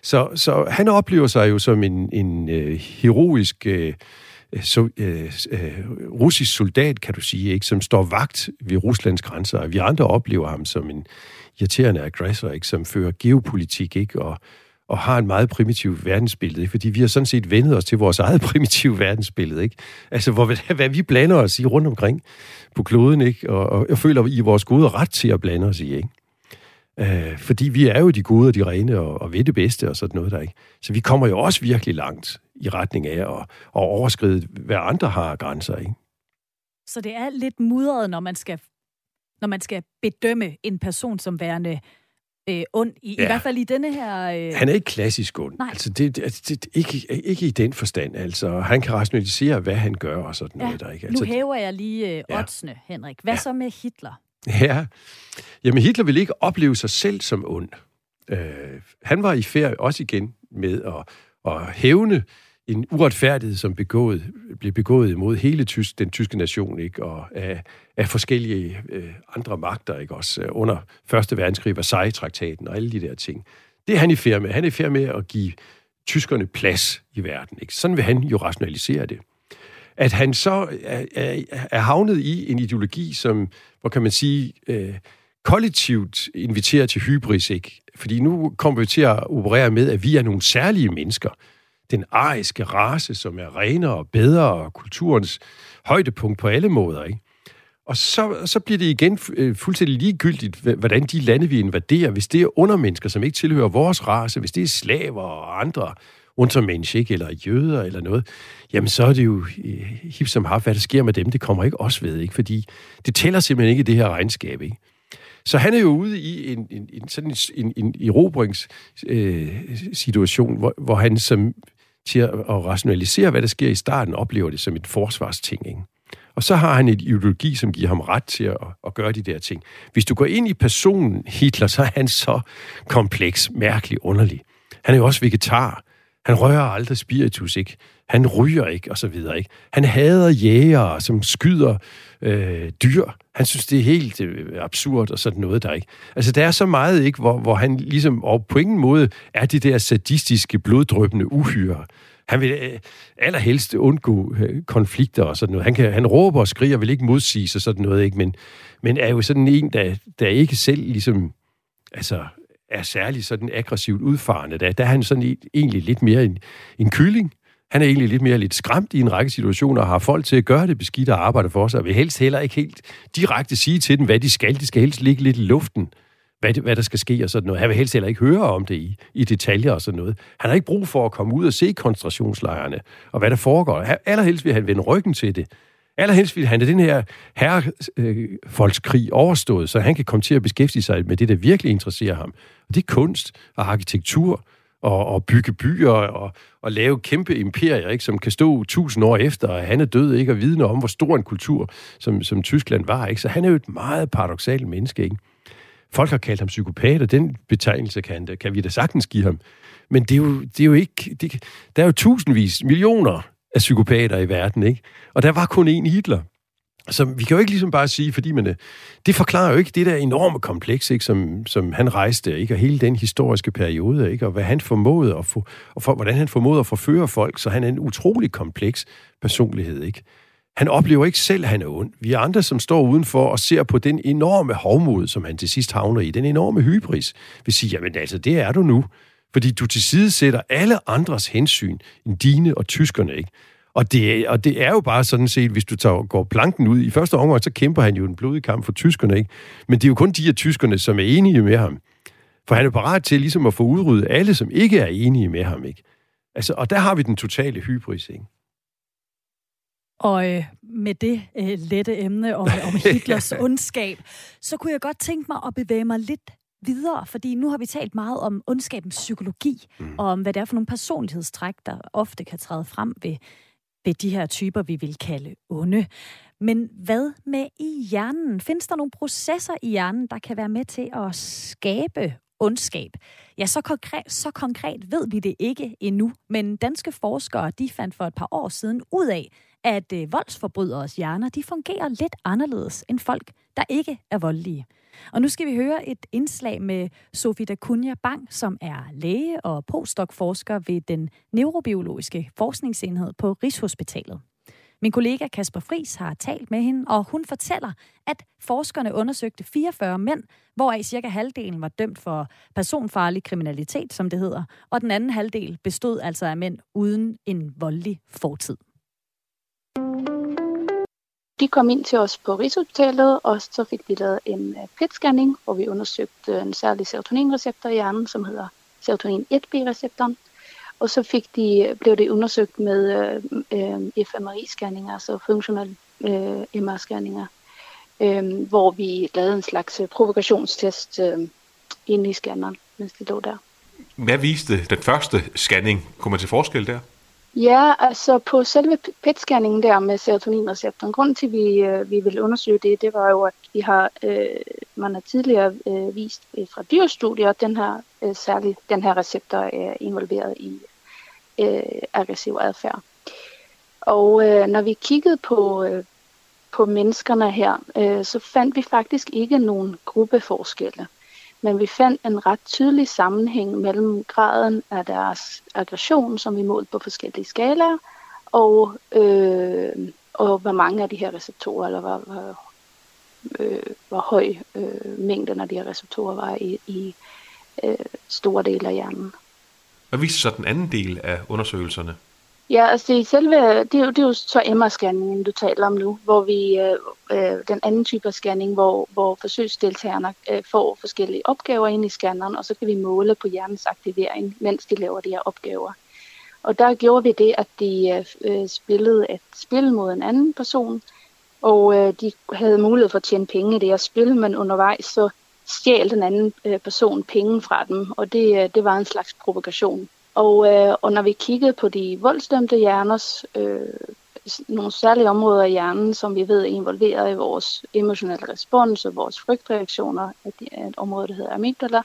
Så, så han oplever sig jo som en, en øh, heroisk øh, så, øh, øh, russisk soldat, kan du sige, ikke? som står vagt ved Ruslands grænser, og vi andre oplever ham som en irriterende aggressor, ikke? som fører geopolitik, ikke? og og har en meget primitiv verdensbillede, ikke? fordi vi har sådan set vendet os til vores eget <laughs> primitive verdensbillede, ikke? Altså, hvor, <laughs> hvad vi blander os i rundt omkring på kloden, ikke? Og, og jeg føler, I vores gode ret til at blande os i, ikke? Øh, fordi vi er jo de gode og de rene og, og ved det bedste og sådan noget der, ikke? Så vi kommer jo også virkelig langt i retning af at, at overskride, hvad andre har grænser, ikke? Så det er lidt mudret, når man skal, når man skal bedømme en person som værende øh, ond, i, ja. i hvert fald i denne her... Øh... Han er ikke klassisk ond. Nej. Altså, det, det, det, ikke, ikke i den forstand. Altså, han kan rationalisere, hvad han gør og sådan ja. noget der. Ikke? Altså, nu hæver jeg lige øh, oddsene, ja. Henrik. Hvad ja. så med Hitler? Ja, jamen Hitler ville ikke opleve sig selv som ond. Øh, han var i færd også igen med at, at hævne en uretfærdighed, som begået, blev begået imod hele tysk, den tyske nation, ikke? og af, af forskellige øh, andre magter, ikke? også øh, under Første Verdenskrig, Versailles-traktaten og alle de der ting. Det er han i færd med. Han er i færd med at give tyskerne plads i verden. Ikke? Sådan vil han jo rationalisere det. At han så er, er, er havnet i en ideologi, som, hvor kan man sige, øh, kollektivt inviterer til hybris, ikke? Fordi nu kommer vi til at operere med, at vi er nogle særlige mennesker, den ariske race, som er renere og bedre, og kulturens højdepunkt på alle måder. Ikke? Og så, så bliver det igen øh, fuldstændig ligegyldigt, hvordan de lande, vi invaderer, hvis det er undermennesker, som ikke tilhører vores race, hvis det er slaver og andre undermennesker, ikke? eller jøder eller noget, jamen så er det jo øh, hip som har, hvad der sker med dem, det kommer ikke os ved, ikke? fordi det tæller simpelthen ikke i det her regnskab. Ikke? Så han er jo ude i en, en, en sådan en, en erobringssituation, øh, hvor, hvor han som til at, rationalisere, hvad der sker i starten, oplever det som et forsvarsting. Ikke? Og så har han et ideologi, som giver ham ret til at, at gøre de der ting. Hvis du går ind i personen Hitler, så er han så kompleks, mærkelig, underlig. Han er jo også vegetar. Han rører aldrig spiritus, ikke? Han ryger ikke, og så videre, ikke? Han hader jægere, som skyder øh, dyr. Han synes, det er helt øh, absurd og sådan noget der, ikke? Altså, der er så meget, ikke, hvor, hvor han ligesom, og på ingen måde er de der sadistiske, bloddrøbende uhyre. Han vil øh, allerhelst undgå øh, konflikter og sådan noget. Han, kan, han råber og skriger, vil ikke modsige sig sådan noget, ikke? Men, men er jo sådan en, der, der ikke selv ligesom, altså, er særlig sådan aggressivt udfarende. Der, der er han sådan egentlig lidt mere en, en kylling, han er egentlig lidt mere lidt skræmt i en række situationer, og har folk til at gøre det beskidt og arbejde for sig, og vil helst heller ikke helt direkte sige til dem, hvad de skal. De skal helst ligge lidt i luften, hvad, det, hvad der skal ske og sådan noget. Han vil helst heller ikke høre om det i, i detaljer og sådan noget. Han har ikke brug for at komme ud og se koncentrationslejrene, og hvad der foregår. Allerhelst vil han vende ryggen til det. Allerhelst vil han have den her herrefolkskrig øh, overstået, så han kan komme til at beskæftige sig med det, der virkelig interesserer ham. Og det er kunst og arkitektur og, og bygge byer og, og lave kæmpe imperier, ikke, som kan stå tusind år efter, og han er død, ikke, og vidne om, hvor stor en kultur, som, som Tyskland var. Ikke? Så han er jo et meget paradoxalt menneske. Ikke? Folk har kaldt ham psykopat, og den betegnelse kan, kan vi da sagtens give ham. Men det er jo, det er jo ikke... Det, der er jo tusindvis, millioner af psykopater i verden, ikke? Og der var kun én Hitler. Så vi kan jo ikke ligesom bare sige, fordi man, øh, det forklarer jo ikke det der enorme kompleks, ikke, som, som han rejste, ikke, og hele den historiske periode, ikke, og hvad han formåede at få, og for, hvordan han formåede at forføre folk, så han er en utrolig kompleks personlighed, ikke. Han oplever ikke selv, at han er ond. Vi er andre, som står udenfor og ser på den enorme hovmod, som han til sidst havner i, den enorme hybris, vil sige, jamen altså, det er du nu. Fordi du til side sætter alle andres hensyn end dine og tyskerne, ikke? Og det, og det er jo bare sådan set, hvis du tager, går planken ud, i første omgang, så kæmper han jo en blodig kamp for tyskerne, ikke? Men det er jo kun de af tyskerne, som er enige med ham. For han er parat til ligesom at få udryddet alle, som ikke er enige med ham, ikke? Altså, og der har vi den totale hybris, ikke? Og øh, med det øh, lette emne om, om <laughs> Hitlers ondskab, så kunne jeg godt tænke mig at bevæge mig lidt videre, fordi nu har vi talt meget om ondskabens psykologi, mm. og om hvad det er for nogle personlighedstræk, der ofte kan træde frem ved, ved de her typer, vi vil kalde onde. Men hvad med i hjernen? Findes der nogle processer i hjernen, der kan være med til at skabe ondskab? Ja, så konkret, så konkret ved vi det ikke endnu, men danske forskere de fandt for et par år siden ud af, at øh, voldsforbryderes hjerner de fungerer lidt anderledes end folk, der ikke er voldelige. Og nu skal vi høre et indslag med Sofie Dacunia Bang, som er læge og postdoc-forsker ved den neurobiologiske forskningsenhed på Rigshospitalet. Min kollega Kasper Fris har talt med hende, og hun fortæller, at forskerne undersøgte 44 mænd, hvoraf cirka halvdelen var dømt for personfarlig kriminalitet, som det hedder, og den anden halvdel bestod altså af mænd uden en voldelig fortid. De kom ind til os på Rigshospitalet, og så fik vi lavet en øh, PET-scanning, hvor vi undersøgte en særlig serotoninreceptor i hjernen, som hedder serotonin 1B-receptoren. Og så fik de, blev det undersøgt med øh, øh fMRI-scanninger, altså funktionelle øh, MR-scanninger, øh, hvor vi lavede en slags øh, provokationstest øh, inde i scanneren, mens det lå der. Hvad viste den første scanning? Kunne man til forskel der? Ja, altså på selve PET-scanningen der med serotoninreceptoren, grunden til, at vi, øh, vi ville undersøge det, det var jo, at vi har, øh, man har tidligere øh, vist øh, fra dyrstudier, at den her, øh, særligt den her receptor er involveret i øh, aggressiv adfærd. Og øh, når vi kiggede på, øh, på menneskerne her, øh, så fandt vi faktisk ikke nogen gruppeforskelle men vi fandt en ret tydelig sammenhæng mellem graden af deres aggression, som vi målte på forskellige skalaer, og, øh, og hvor mange af de her receptorer, eller hvor, hvor, øh, hvor høj øh, mængden af de her receptorer var i, i øh, store dele af hjernen. Hvad viste så den anden del af undersøgelserne? Ja, altså det selve, det er, jo, det er jo så MR-scanningen, du taler om nu, hvor vi, øh, øh, den anden type af scanning, hvor, hvor forsøgsdeltagerne øh, får forskellige opgaver ind i scanneren, og så kan vi måle på hjernens aktivering, mens de laver de her opgaver. Og der gjorde vi det, at de øh, øh, spillede et spil mod en anden person, og øh, de havde mulighed for at tjene penge i det her spil, men undervejs så stjal den anden øh, person penge fra dem, og det, øh, det var en slags provokation. Og, øh, og når vi kiggede på de voldsdømte hjerners, øh, nogle særlige områder i hjernen, som vi ved er involveret i vores emotionelle respons og vores frygtreaktioner, at det er et område, der hedder amygdala,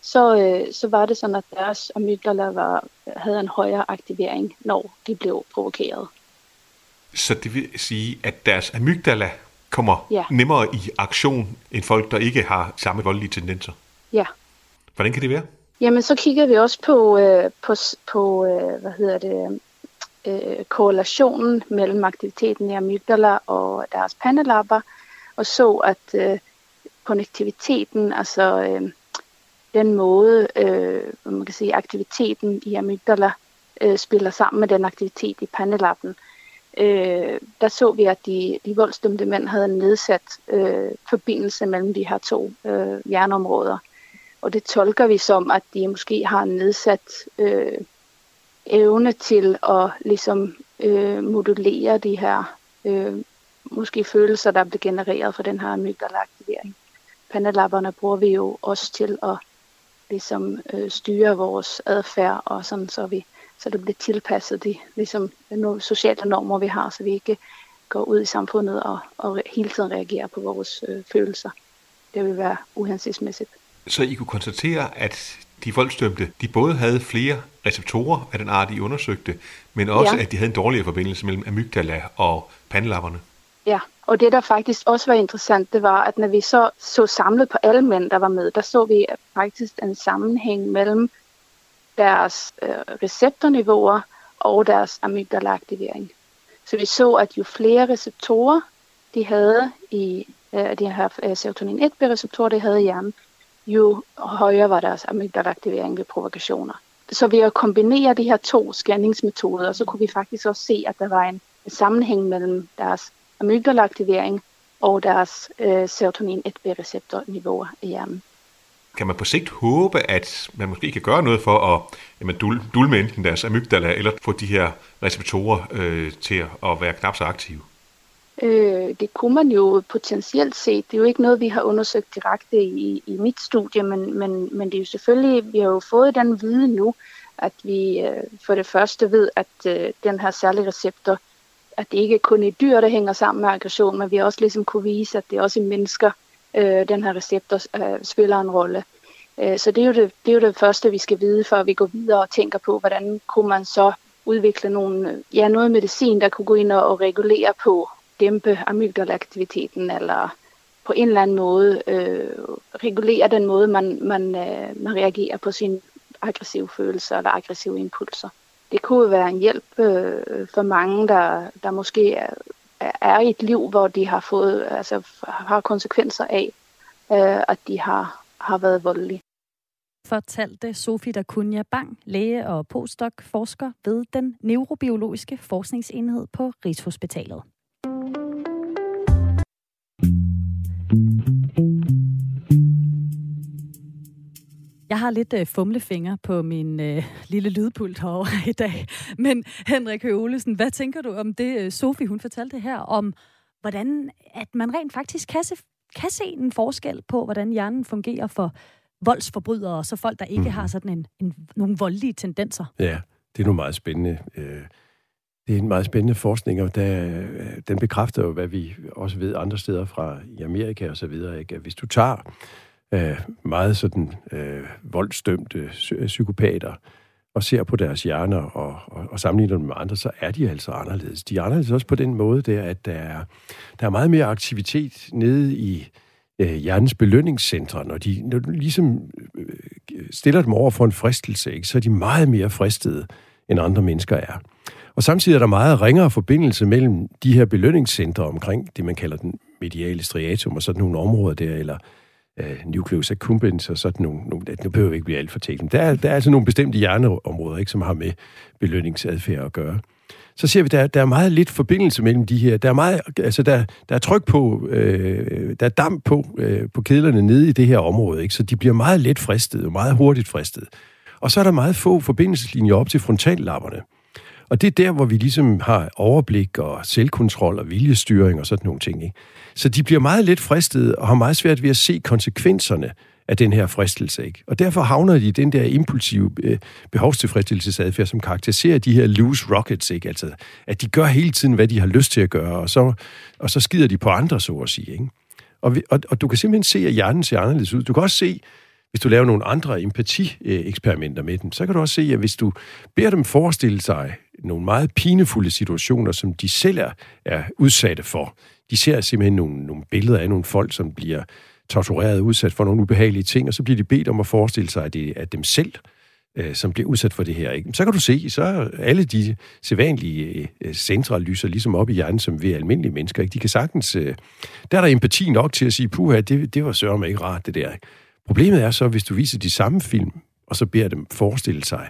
så, øh, så var det sådan, at deres amygdala var, havde en højere aktivering, når de blev provokeret. Så det vil sige, at deres amygdala kommer ja. nemmere i aktion end folk, der ikke har samme voldelige tendenser? Ja. Hvordan kan det være? Jamen, så kigger vi også på, øh, på, på øh, hvad hedder det, øh, korrelationen mellem aktiviteten i amygdala og deres pandelapper, og så, at øh, konnektiviteten, altså øh, den måde, øh, man kan sige, aktiviteten i amygdala øh, spiller sammen med den aktivitet i pandelappen, øh, der så vi, at de, de voldsdømte mænd havde en nedsat øh, forbindelse mellem de her to øh, hjerneområder. Og det tolker vi som, at de måske har en nedsat øh, evne til at ligesom øh, modulere de her øh, måske følelser, der bliver genereret fra den her amygdala-aktivering. Pandalapperne bruger vi jo også til at ligesom øh, styre vores adfærd, og sådan, så, vi, så det bliver tilpasset de ligesom, nogle sociale normer, vi har, så vi ikke går ud i samfundet og, og hele tiden reagerer på vores øh, følelser. Det vil være uhensigtsmæssigt. Så I kunne konstatere, at de voldsdømte, de både havde flere receptorer af den art, I undersøgte, men også, ja. at de havde en dårligere forbindelse mellem amygdala og pandelapperne. Ja, og det der faktisk også var interessant, det var, at når vi så så samlet på alle mænd, der var med, der så vi faktisk en sammenhæng mellem deres øh, receptorniveauer og deres amygdala-aktivering. Så vi så, at jo flere receptorer de havde i øh, de her øh, serotonin 1-receptorer, de havde i hjernen, jo højere var deres amygdala-aktivering ved provokationer. Så ved at kombinere de her to scanningsmetoder, så kunne vi faktisk også se, at der var en sammenhæng mellem deres amygdala-aktivering og deres øh, serotonin 1B-receptorniveauer i hjernen. Kan man på sigt håbe, at man måske kan gøre noget for at jamen, dulme enten deres amygdala, eller få de her receptorer øh, til at være knap så aktive? Øh, det kunne man jo potentielt set. Det er jo ikke noget, vi har undersøgt direkte i, i mit studie, men, men, men det er jo selvfølgelig, vi har jo fået den viden nu, at vi øh, for det første ved, at øh, den her særlige receptor, at det ikke kun er dyr, der hænger sammen med aggression, men vi har også ligesom kunne vise, at det også i mennesker, øh, den her receptor øh, spiller en rolle. Øh, så det er, jo det, det er jo det første, vi skal vide, før vi går videre og tænker på, hvordan kunne man så udvikle nogle, øh, ja, noget medicin, der kunne gå ind og, og regulere på, dæmpe amygdalaaktiviteten eller på en eller anden måde øh, regulere den måde, man, man, øh, man reagerer på sine aggressive følelser eller aggressive impulser. Det kunne være en hjælp øh, for mange, der, der måske er, er i et liv, hvor de har fået altså, har konsekvenser af, øh, at de har, har været voldelige. Fortalte Sofie Dacunia Bang, læge og postdoc-forsker ved den neurobiologiske forskningsenhed på Rigshospitalet. Jeg har lidt øh, fumlefinger på min øh, lille lydpult herovre i dag. <laughs> Men Henrik Høolesen, hvad tænker du om det, øh, Sofie hun fortalte her, om hvordan at man rent faktisk kan se, kan se en forskel på, hvordan hjernen fungerer for voldsforbrydere, og så folk, der ikke mm. har sådan en, en, nogle voldelige tendenser? Ja, det er nu meget spændende. Øh, det er en meget spændende forskning, og der, den bekræfter jo, hvad vi også ved andre steder fra i Amerika og så videre, ikke? at hvis du tager øh, meget sådan øh, voldsdømte psykopater og ser på deres hjerner og, og, og sammenligner dem med andre, så er de altså anderledes. De er anderledes også på den måde, der, at der er, der er meget mere aktivitet nede i øh, hjernens belønningscentre. Når de, når du ligesom øh, stiller dem over for en fristelse, ikke, så er de meget mere fristede, end andre mennesker er. Og samtidig er der meget ringere forbindelse mellem de her belønningscentre omkring det, man kalder den mediale striatum, og sådan nogle områder der, eller øh, nucleus accumbens, og sådan nogle, nogle nu behøver vi ikke blive alt for teknisk. der er, der er altså nogle bestemte hjerneområder, ikke, som har med belønningsadfærd at gøre. Så ser vi, der, der er meget lidt forbindelse mellem de her. Der er, meget, altså der, der er tryk på, øh, der er damp på, øh, på kedlerne nede i det her område, ikke? så de bliver meget let fristet, og meget hurtigt fristet. Og så er der meget få forbindelseslinjer op til frontallapperne. Og det er der, hvor vi ligesom har overblik og selvkontrol og viljestyring og sådan nogle ting. Ikke? Så de bliver meget let fristet og har meget svært ved at se konsekvenserne af den her fristelse. Ikke? Og derfor havner de i den der impulsive øh, behovstilfredsstillelsesadfærd, som karakteriserer de her loose rockets. Ikke? Altså, at de gør hele tiden, hvad de har lyst til at gøre, og så, og så skider de på andre, så at sige. Ikke? Og, vi, og, og du kan simpelthen se, at hjernen ser anderledes ud. Du kan også se, hvis du laver nogle andre empati-eksperimenter øh, med dem, så kan du også se, at hvis du beder dem forestille sig nogle meget pinefulde situationer, som de selv er, er udsatte for. De ser simpelthen nogle, nogle billeder af nogle folk, som bliver tortureret, udsat for nogle ubehagelige ting, og så bliver de bedt om at forestille sig, at det er dem selv, øh, som bliver udsat for det her. Ikke? Så kan du se, så er alle de sædvanlige øh, centre lyser ligesom op i hjernen, som ved almindelige mennesker. Ikke? De kan sagtens... Øh, der er der empati nok til at sige, puha, det, det var sørme ikke rart, det der. Ikke? Problemet er så, hvis du viser de samme film, og så beder dem forestille sig,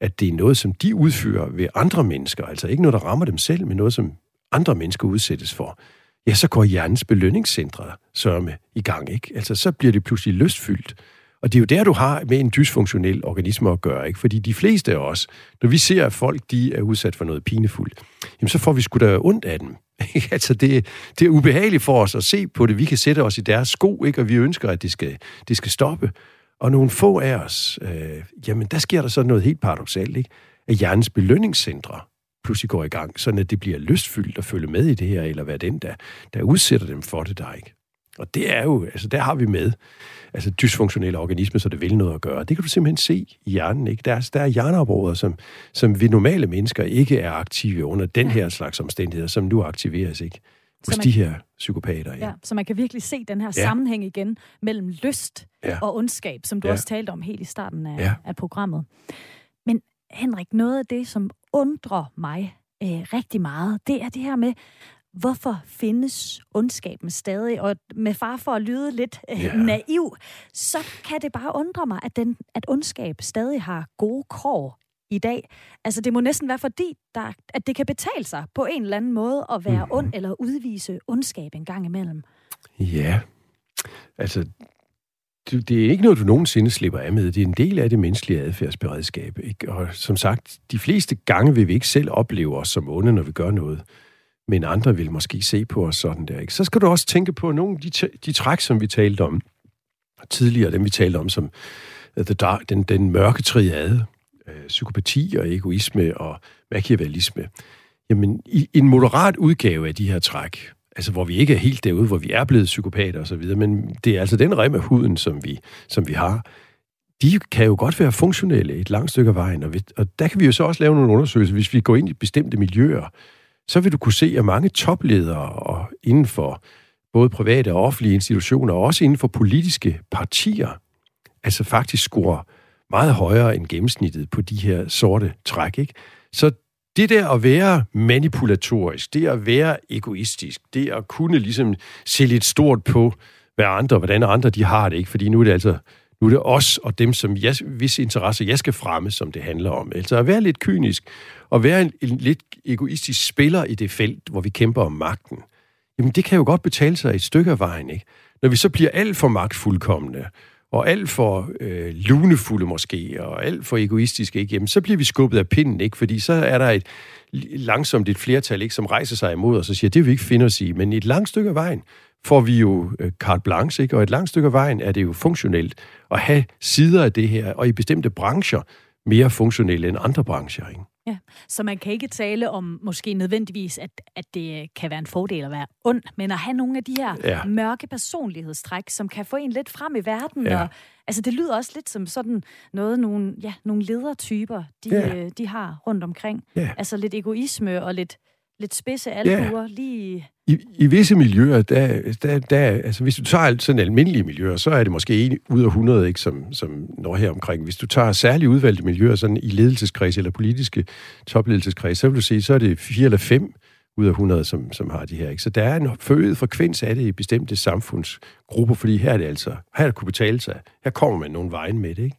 at det er noget, som de udfører ved andre mennesker, altså ikke noget, der rammer dem selv, men noget, som andre mennesker udsættes for, ja, så går hjernens belønningscentre sørme i gang, ikke? Altså, så bliver det pludselig lystfyldt. Og det er jo der, du har med en dysfunktionel organisme at gøre, ikke? Fordi de fleste af os, når vi ser, at folk de er udsat for noget pinefuldt, jamen så får vi sgu da ondt af dem. <laughs> altså, det, det er ubehageligt for os at se på det. Vi kan sætte os i deres sko, ikke? Og vi ønsker, at det skal, det skal stoppe. Og nogle få af os, øh, jamen der sker der så noget helt paradoxalt, ikke? at hjernens belønningscentre pludselig går i gang, så at det bliver lystfyldt at følge med i det her, eller hvad den, der, der udsætter dem for det, der ikke. Og det er jo, altså der har vi med, altså dysfunktionelle organismer, så det vil noget at gøre. Det kan du simpelthen se i hjernen, ikke? Der er, der er hjerneområder, som, som vi normale mennesker ikke er aktive under den her slags omstændigheder, som nu aktiveres, ikke? Hos man, de her psykopater, ja. ja. Så man kan virkelig se den her ja. sammenhæng igen mellem lyst ja. og ondskab, som du ja. også talte om helt i starten af, ja. af programmet. Men Henrik, noget af det, som undrer mig øh, rigtig meget, det er det her med, hvorfor findes ondskaben stadig? Og med far for at lyde lidt øh, yeah. naiv, så kan det bare undre mig, at, den, at ondskab stadig har gode kår i dag. Altså, det må næsten være fordi, der, at det kan betale sig på en eller anden måde at være mm. ond eller udvise ondskab en gang imellem. Ja, altså, det er ikke noget, du nogensinde slipper af med. Det er en del af det menneskelige adfærdsberedskab. Ikke? Og som sagt, de fleste gange vil vi ikke selv opleve os som onde, når vi gør noget men andre vil måske se på os sådan der. Ikke? Så skal du også tænke på nogle af de, de træk, som vi talte om tidligere, dem vi talte om som øh, the dark, den, den mørke triade, øh, psykopati og egoisme og machiavellisme. Jamen, i en moderat udgave af de her træk, altså hvor vi ikke er helt derude, hvor vi er blevet psykopater osv., men det er altså den rem af huden, som vi, som vi har, de kan jo godt være funktionelle et langt stykke af vejen, og, vi, og der kan vi jo så også lave nogle undersøgelser, hvis vi går ind i bestemte miljøer, så vil du kunne se, at mange topledere og inden for både private og offentlige institutioner, og også inden for politiske partier, altså faktisk scorer meget højere end gennemsnittet på de her sorte træk. Ikke? Så det der at være manipulatorisk, det at være egoistisk, det at kunne ligesom se lidt stort på, hvad andre, hvordan andre de har det, ikke? fordi nu er det altså nu er det os og dem, som jeg, hvis interesse jeg skal fremme, som det handler om. Altså at være lidt kynisk og være en, en lidt egoistisk spiller i det felt, hvor vi kæmper om magten. Jamen det kan jo godt betale sig et stykke af vejen, ikke? Når vi så bliver alt for magtfuldkommende, og alt for øh, lunefulde måske, og alt for egoistiske, ikke? Jamen, så bliver vi skubbet af pinden, ikke? Fordi så er der et langsomt et flertal, ikke? Som rejser sig imod os og siger, det vil vi ikke finde os i. Men et langt stykke af vejen, får vi jo øh, carte blanche, ikke? og et langt stykke af vejen er det jo funktionelt at have sider af det her, og i bestemte brancher mere funktionelle end andre brancher. Ikke? Ja, så man kan ikke tale om måske nødvendigvis, at, at det kan være en fordel at være ond, men at have nogle af de her ja. mørke personlighedstræk, som kan få en lidt frem i verden. Ja. Og, altså det lyder også lidt som sådan noget, nogle, ja, nogle ledertyper, de, ja. øh, de har rundt omkring. Ja. Altså lidt egoisme og lidt lidt spidse albuer, ja. lige... I, I visse miljøer, der, der, der, altså hvis du tager sådan almindelige miljøer, så er det måske en ud af 100, ikke, som, som når her omkring. Hvis du tager særligt udvalgte miljøer, sådan i ledelseskreds eller politiske topledelseskreds, så vil du se, så er det fire eller fem ud af 100, som, som har de her. Ikke? Så der er en forøget frekvens af det i bestemte samfundsgrupper, fordi her er det altså, her er det kunne betale sig. Her kommer man nogle vejen med det, ikke?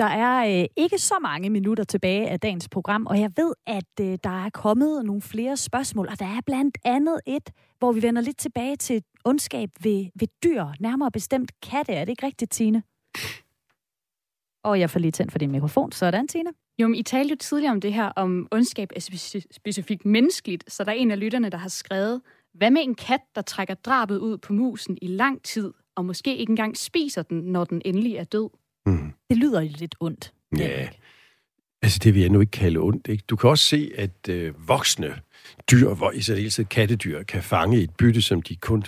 Der er øh, ikke så mange minutter tilbage af dagens program, og jeg ved, at øh, der er kommet nogle flere spørgsmål, og der er blandt andet et, hvor vi vender lidt tilbage til ondskab ved, ved dyr, nærmere bestemt katte. Er det ikke rigtigt, Tine? Og jeg får lige tændt for din mikrofon. Sådan, Tine. Jo, men I talte jo tidligere om det her, om ondskab er specifikt menneskeligt, så der er en af lytterne, der har skrevet, hvad med en kat, der trækker drabet ud på musen i lang tid, og måske ikke engang spiser den, når den endelig er død? Mm. Det lyder lidt ondt. Ja, altså det vil jeg nu ikke kalde ondt. Ikke? Du kan også se, at øh, voksne dyr, hvor i særdeleshed kattedyr, kan fange et bytte, som de kun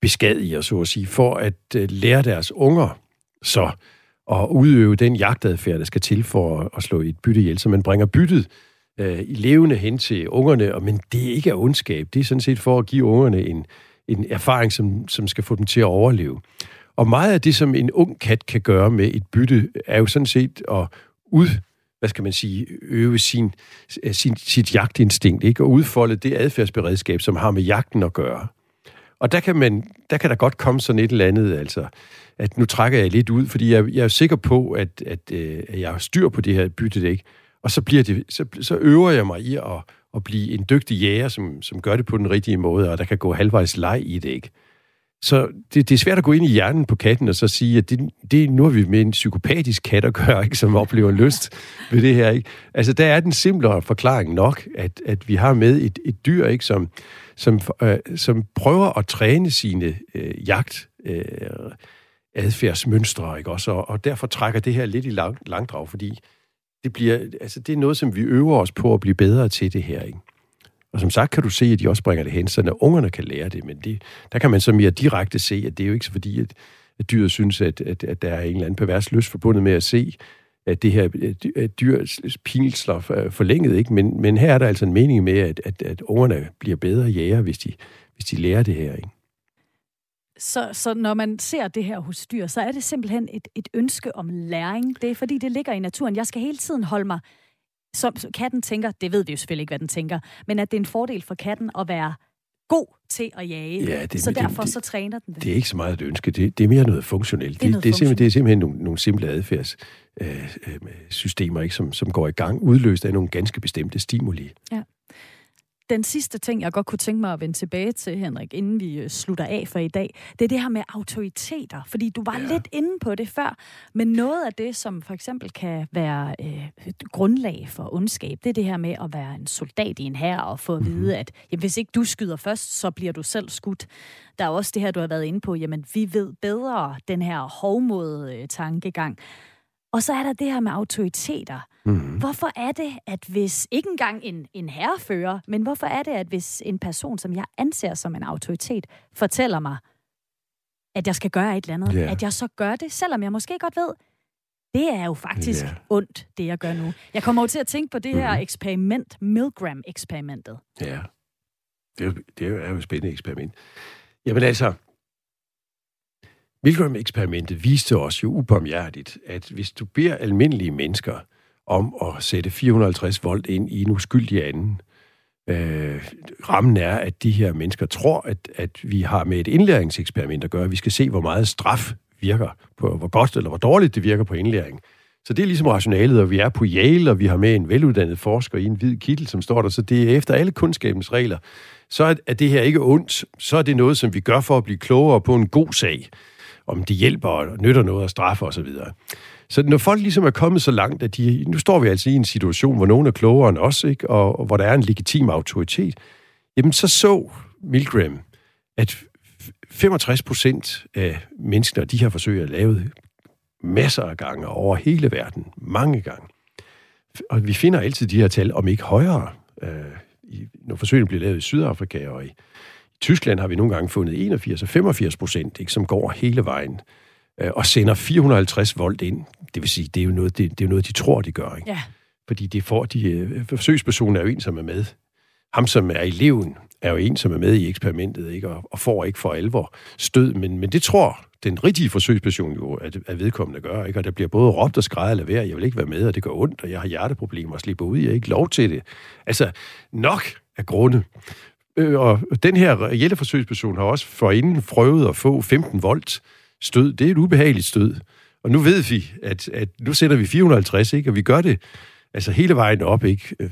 beskadiger, så at sige, for at øh, lære deres unger så at udøve den jagtadfærd, der skal til for at, at slå et bytte ihjel. Så man bringer byttet øh, i levende hen til ungerne, og, men det er ikke af ondskab. Det er sådan set for at give ungerne en, en erfaring, som, som skal få dem til at overleve. Og meget af det, som en ung kat kan gøre med et bytte, er jo sådan set at ud, hvad skal man sige, øve sin, sin, sit jagtinstinkt, ikke? og udfolde det adfærdsberedskab, som har med jagten at gøre. Og der kan, man, der kan der godt komme sådan et eller andet, altså, at nu trækker jeg lidt ud, fordi jeg, jeg er sikker på, at, at, øh, at jeg har styr på det her bytte, ikke? Og så, bliver det, så, så øver jeg mig i at, at blive en dygtig jæger, som, som gør det på den rigtige måde, og der kan gå halvvejs leg i det, ikke? Så det, det er svært at gå ind i hjernen på katten og så sige, at det, det, nu har vi med en psykopatisk kat at gøre, <laughs> ikke, som oplever lyst ved det her. Ikke? Altså, der er den simplere forklaring nok, at, at vi har med et, et dyr, ikke, som, som, øh, som prøver at træne sine øh, jagt... Øh, adfærdsmønstre, ikke også? Og, og derfor trækker det her lidt i lang, langdrag, fordi det, bliver, altså det er noget, som vi øver os på at blive bedre til det her, ikke? Og som sagt kan du se, at de også bringer det hen, så når ungerne kan lære det, men det, der kan man så mere direkte se, at det er jo ikke så fordi, at, at dyret synes, at, at, at der er en eller anden pervers lyst forbundet med at se, at det her at dyr pinsler forlænget, ikke? Men, men her er der altså en mening med, at, at, at ungerne bliver bedre jæger, hvis de, hvis de lærer det her, ikke? Så, så når man ser det her hos dyr, så er det simpelthen et, et ønske om læring. Det er fordi, det ligger i naturen. Jeg skal hele tiden holde mig, som katten tænker, det ved vi jo selvfølgelig ikke, hvad den tænker, men at det er en fordel for katten at være god til at jage. Ja, det, så derfor det, så træner den det. Det er ikke så meget et ønske, det, det er mere noget funktionelt. Det er, noget det, det, er, simpelthen, det er simpelthen nogle, nogle simple adfærdssystemer, øh, øh, som, som går i gang, udløst af nogle ganske bestemte stimuli. Ja. Den sidste ting, jeg godt kunne tænke mig at vende tilbage til, Henrik, inden vi øh, slutter af for i dag, det er det her med autoriteter. Fordi du var ja. lidt inde på det før, men noget af det, som for eksempel kan være øh, et grundlag for ondskab, det er det her med at være en soldat i en hær og få at mhm. vide, at jamen, hvis ikke du skyder først, så bliver du selv skudt. Der er også det her, du har været inde på, jamen vi ved bedre den her hovmod øh, tankegang. Og så er der det her med autoriteter. Mm. Hvorfor er det, at hvis ikke engang en, en herrefører, men hvorfor er det, at hvis en person, som jeg anser som en autoritet, fortæller mig, at jeg skal gøre et eller andet, yeah. at jeg så gør det, selvom jeg måske godt ved, det er jo faktisk yeah. ondt, det jeg gør nu. Jeg kommer jo til at tænke på det her mm. eksperiment, Milgram-eksperimentet. Ja, det er, jo, det er jo et spændende eksperiment. Jamen altså, Milgram-eksperimentet viste os jo ubarmhjertigt, at hvis du beder almindelige mennesker om at sætte 450 volt ind i en uskyldig anden, øh, rammen er, at de her mennesker tror, at, at vi har med et indlæringseksperiment at gøre. Vi skal se, hvor meget straf virker, på hvor godt eller hvor dårligt det virker på indlæring. Så det er ligesom rationalet, og vi er på Yale, og vi har med en veluddannet forsker i en hvid kittel, som står der, så det er efter alle kundskabens regler. Så er det her ikke ondt, så er det noget, som vi gør for at blive klogere på en god sag om det hjælper og nytter noget at straffe osv. Så, så når folk ligesom er kommet så langt, at de, nu står vi altså i en situation, hvor nogen er klogere end os, ikke? Og, og hvor der er en legitim autoritet, jamen så så Milgram, at 65 procent af mennesker, de her forsøg er lavet masser af gange over hele verden, mange gange. Og vi finder altid de her tal, om ikke højere, øh, når forsøgene bliver lavet i Sydafrika og i, Tyskland har vi nogle gange fundet 81 og 85 procent, ikke, som går hele vejen øh, og sender 450 volt ind. Det vil sige, det er jo noget, det, det er jo noget de tror, de gør. Ikke? Ja. Fordi det får de, øh, forsøgspersonen er jo en, som er med. Ham, som er eleven, er jo en, som er med i eksperimentet, ikke? Og, og får ikke for alvor stød. Men, men det tror den rigtige forsøgsperson jo, at, at vedkommende gør. Ikke? Og der bliver både råbt og skrejet eller være, jeg vil ikke være med, og det gør ondt, og jeg har hjerteproblemer og slipper ud, jeg har ikke lov til det. Altså, nok af grunde. Øh, og den her reelle forsøgsperson har også forinden prøvet at få 15 volt stød. Det er et ubehageligt stød. Og nu ved vi, at, at nu sætter vi 450, ikke? og vi gør det altså hele vejen op. Ikke? Øh,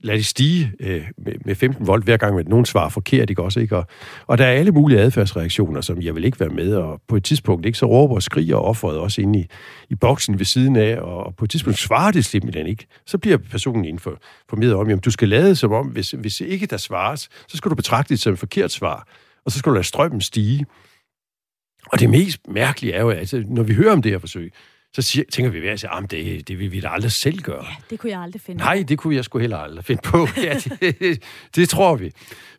lad det stige øh, med, med 15 volt hver gang, at nogen svarer forkert, ikke også? Ikke? Og, og der er alle mulige adfærdsreaktioner, som jeg vil ikke være med, og på et tidspunkt ikke, så råber og skriger offeret også inde i, i boksen ved siden af, og på et tidspunkt svarer det simpelthen ikke. Så bliver personen informeret om, at du skal lade som om, hvis, hvis ikke der svares, så skal du betragte det som et forkert svar, og så skal du lade strømmen stige. Og det mest mærkelige er jo, at altså, når vi hører om det her forsøg, så siger, tænker vi, at ah, det, det vil vi da aldrig selv gøre. Ja, det kunne jeg aldrig finde Nej, det kunne jeg sgu heller aldrig finde på. <laughs> Ja, det, det, det tror vi.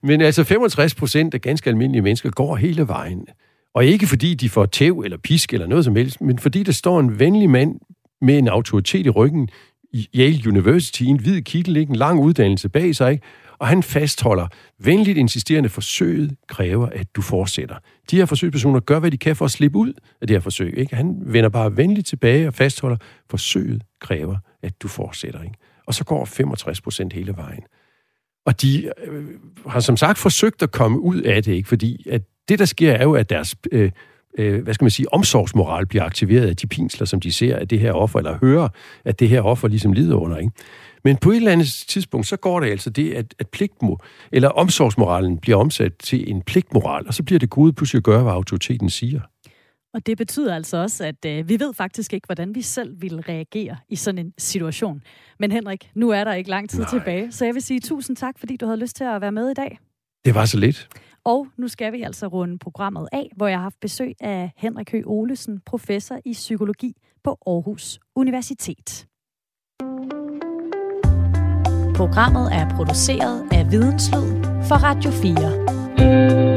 Men altså 65 procent af ganske almindelige mennesker går hele vejen. Og ikke fordi de får tæv eller pisk eller noget som helst, men fordi der står en venlig mand med en autoritet i ryggen Yale University, en hvid kittel, en lang uddannelse bag sig, ikke? og han fastholder, venligt insisterende forsøget kræver, at du fortsætter. De her forsøgspersoner gør, hvad de kan for at slippe ud af det her forsøg. Ikke? Han vender bare venligt tilbage og fastholder, forsøget kræver, at du fortsætter. Ikke? Og så går 65 procent hele vejen. Og de øh, har som sagt forsøgt at komme ud af det, ikke? fordi at det, der sker, er jo, at deres øh, øh, hvad skal man sige, omsorgsmoral bliver aktiveret af de pinsler, som de ser af det her offer, eller hører, at det her offer ligesom lider under. Ikke? Men på et eller andet tidspunkt, så går det altså det, at, at pligtmo, eller omsorgsmoralen bliver omsat til en pligtmoral, og så bliver det gode pludselig at gøre, hvad autoriteten siger. Og det betyder altså også, at øh, vi ved faktisk ikke, hvordan vi selv vil reagere i sådan en situation. Men Henrik, nu er der ikke lang tid Nej. tilbage, så jeg vil sige tusind tak, fordi du havde lyst til at være med i dag. Det var så lidt. Og nu skal vi altså runde programmet af, hvor jeg har haft besøg af Henrik Høgh Olesen, professor i psykologi på Aarhus Universitet. Programmet er produceret af Videnslød for Radio 4.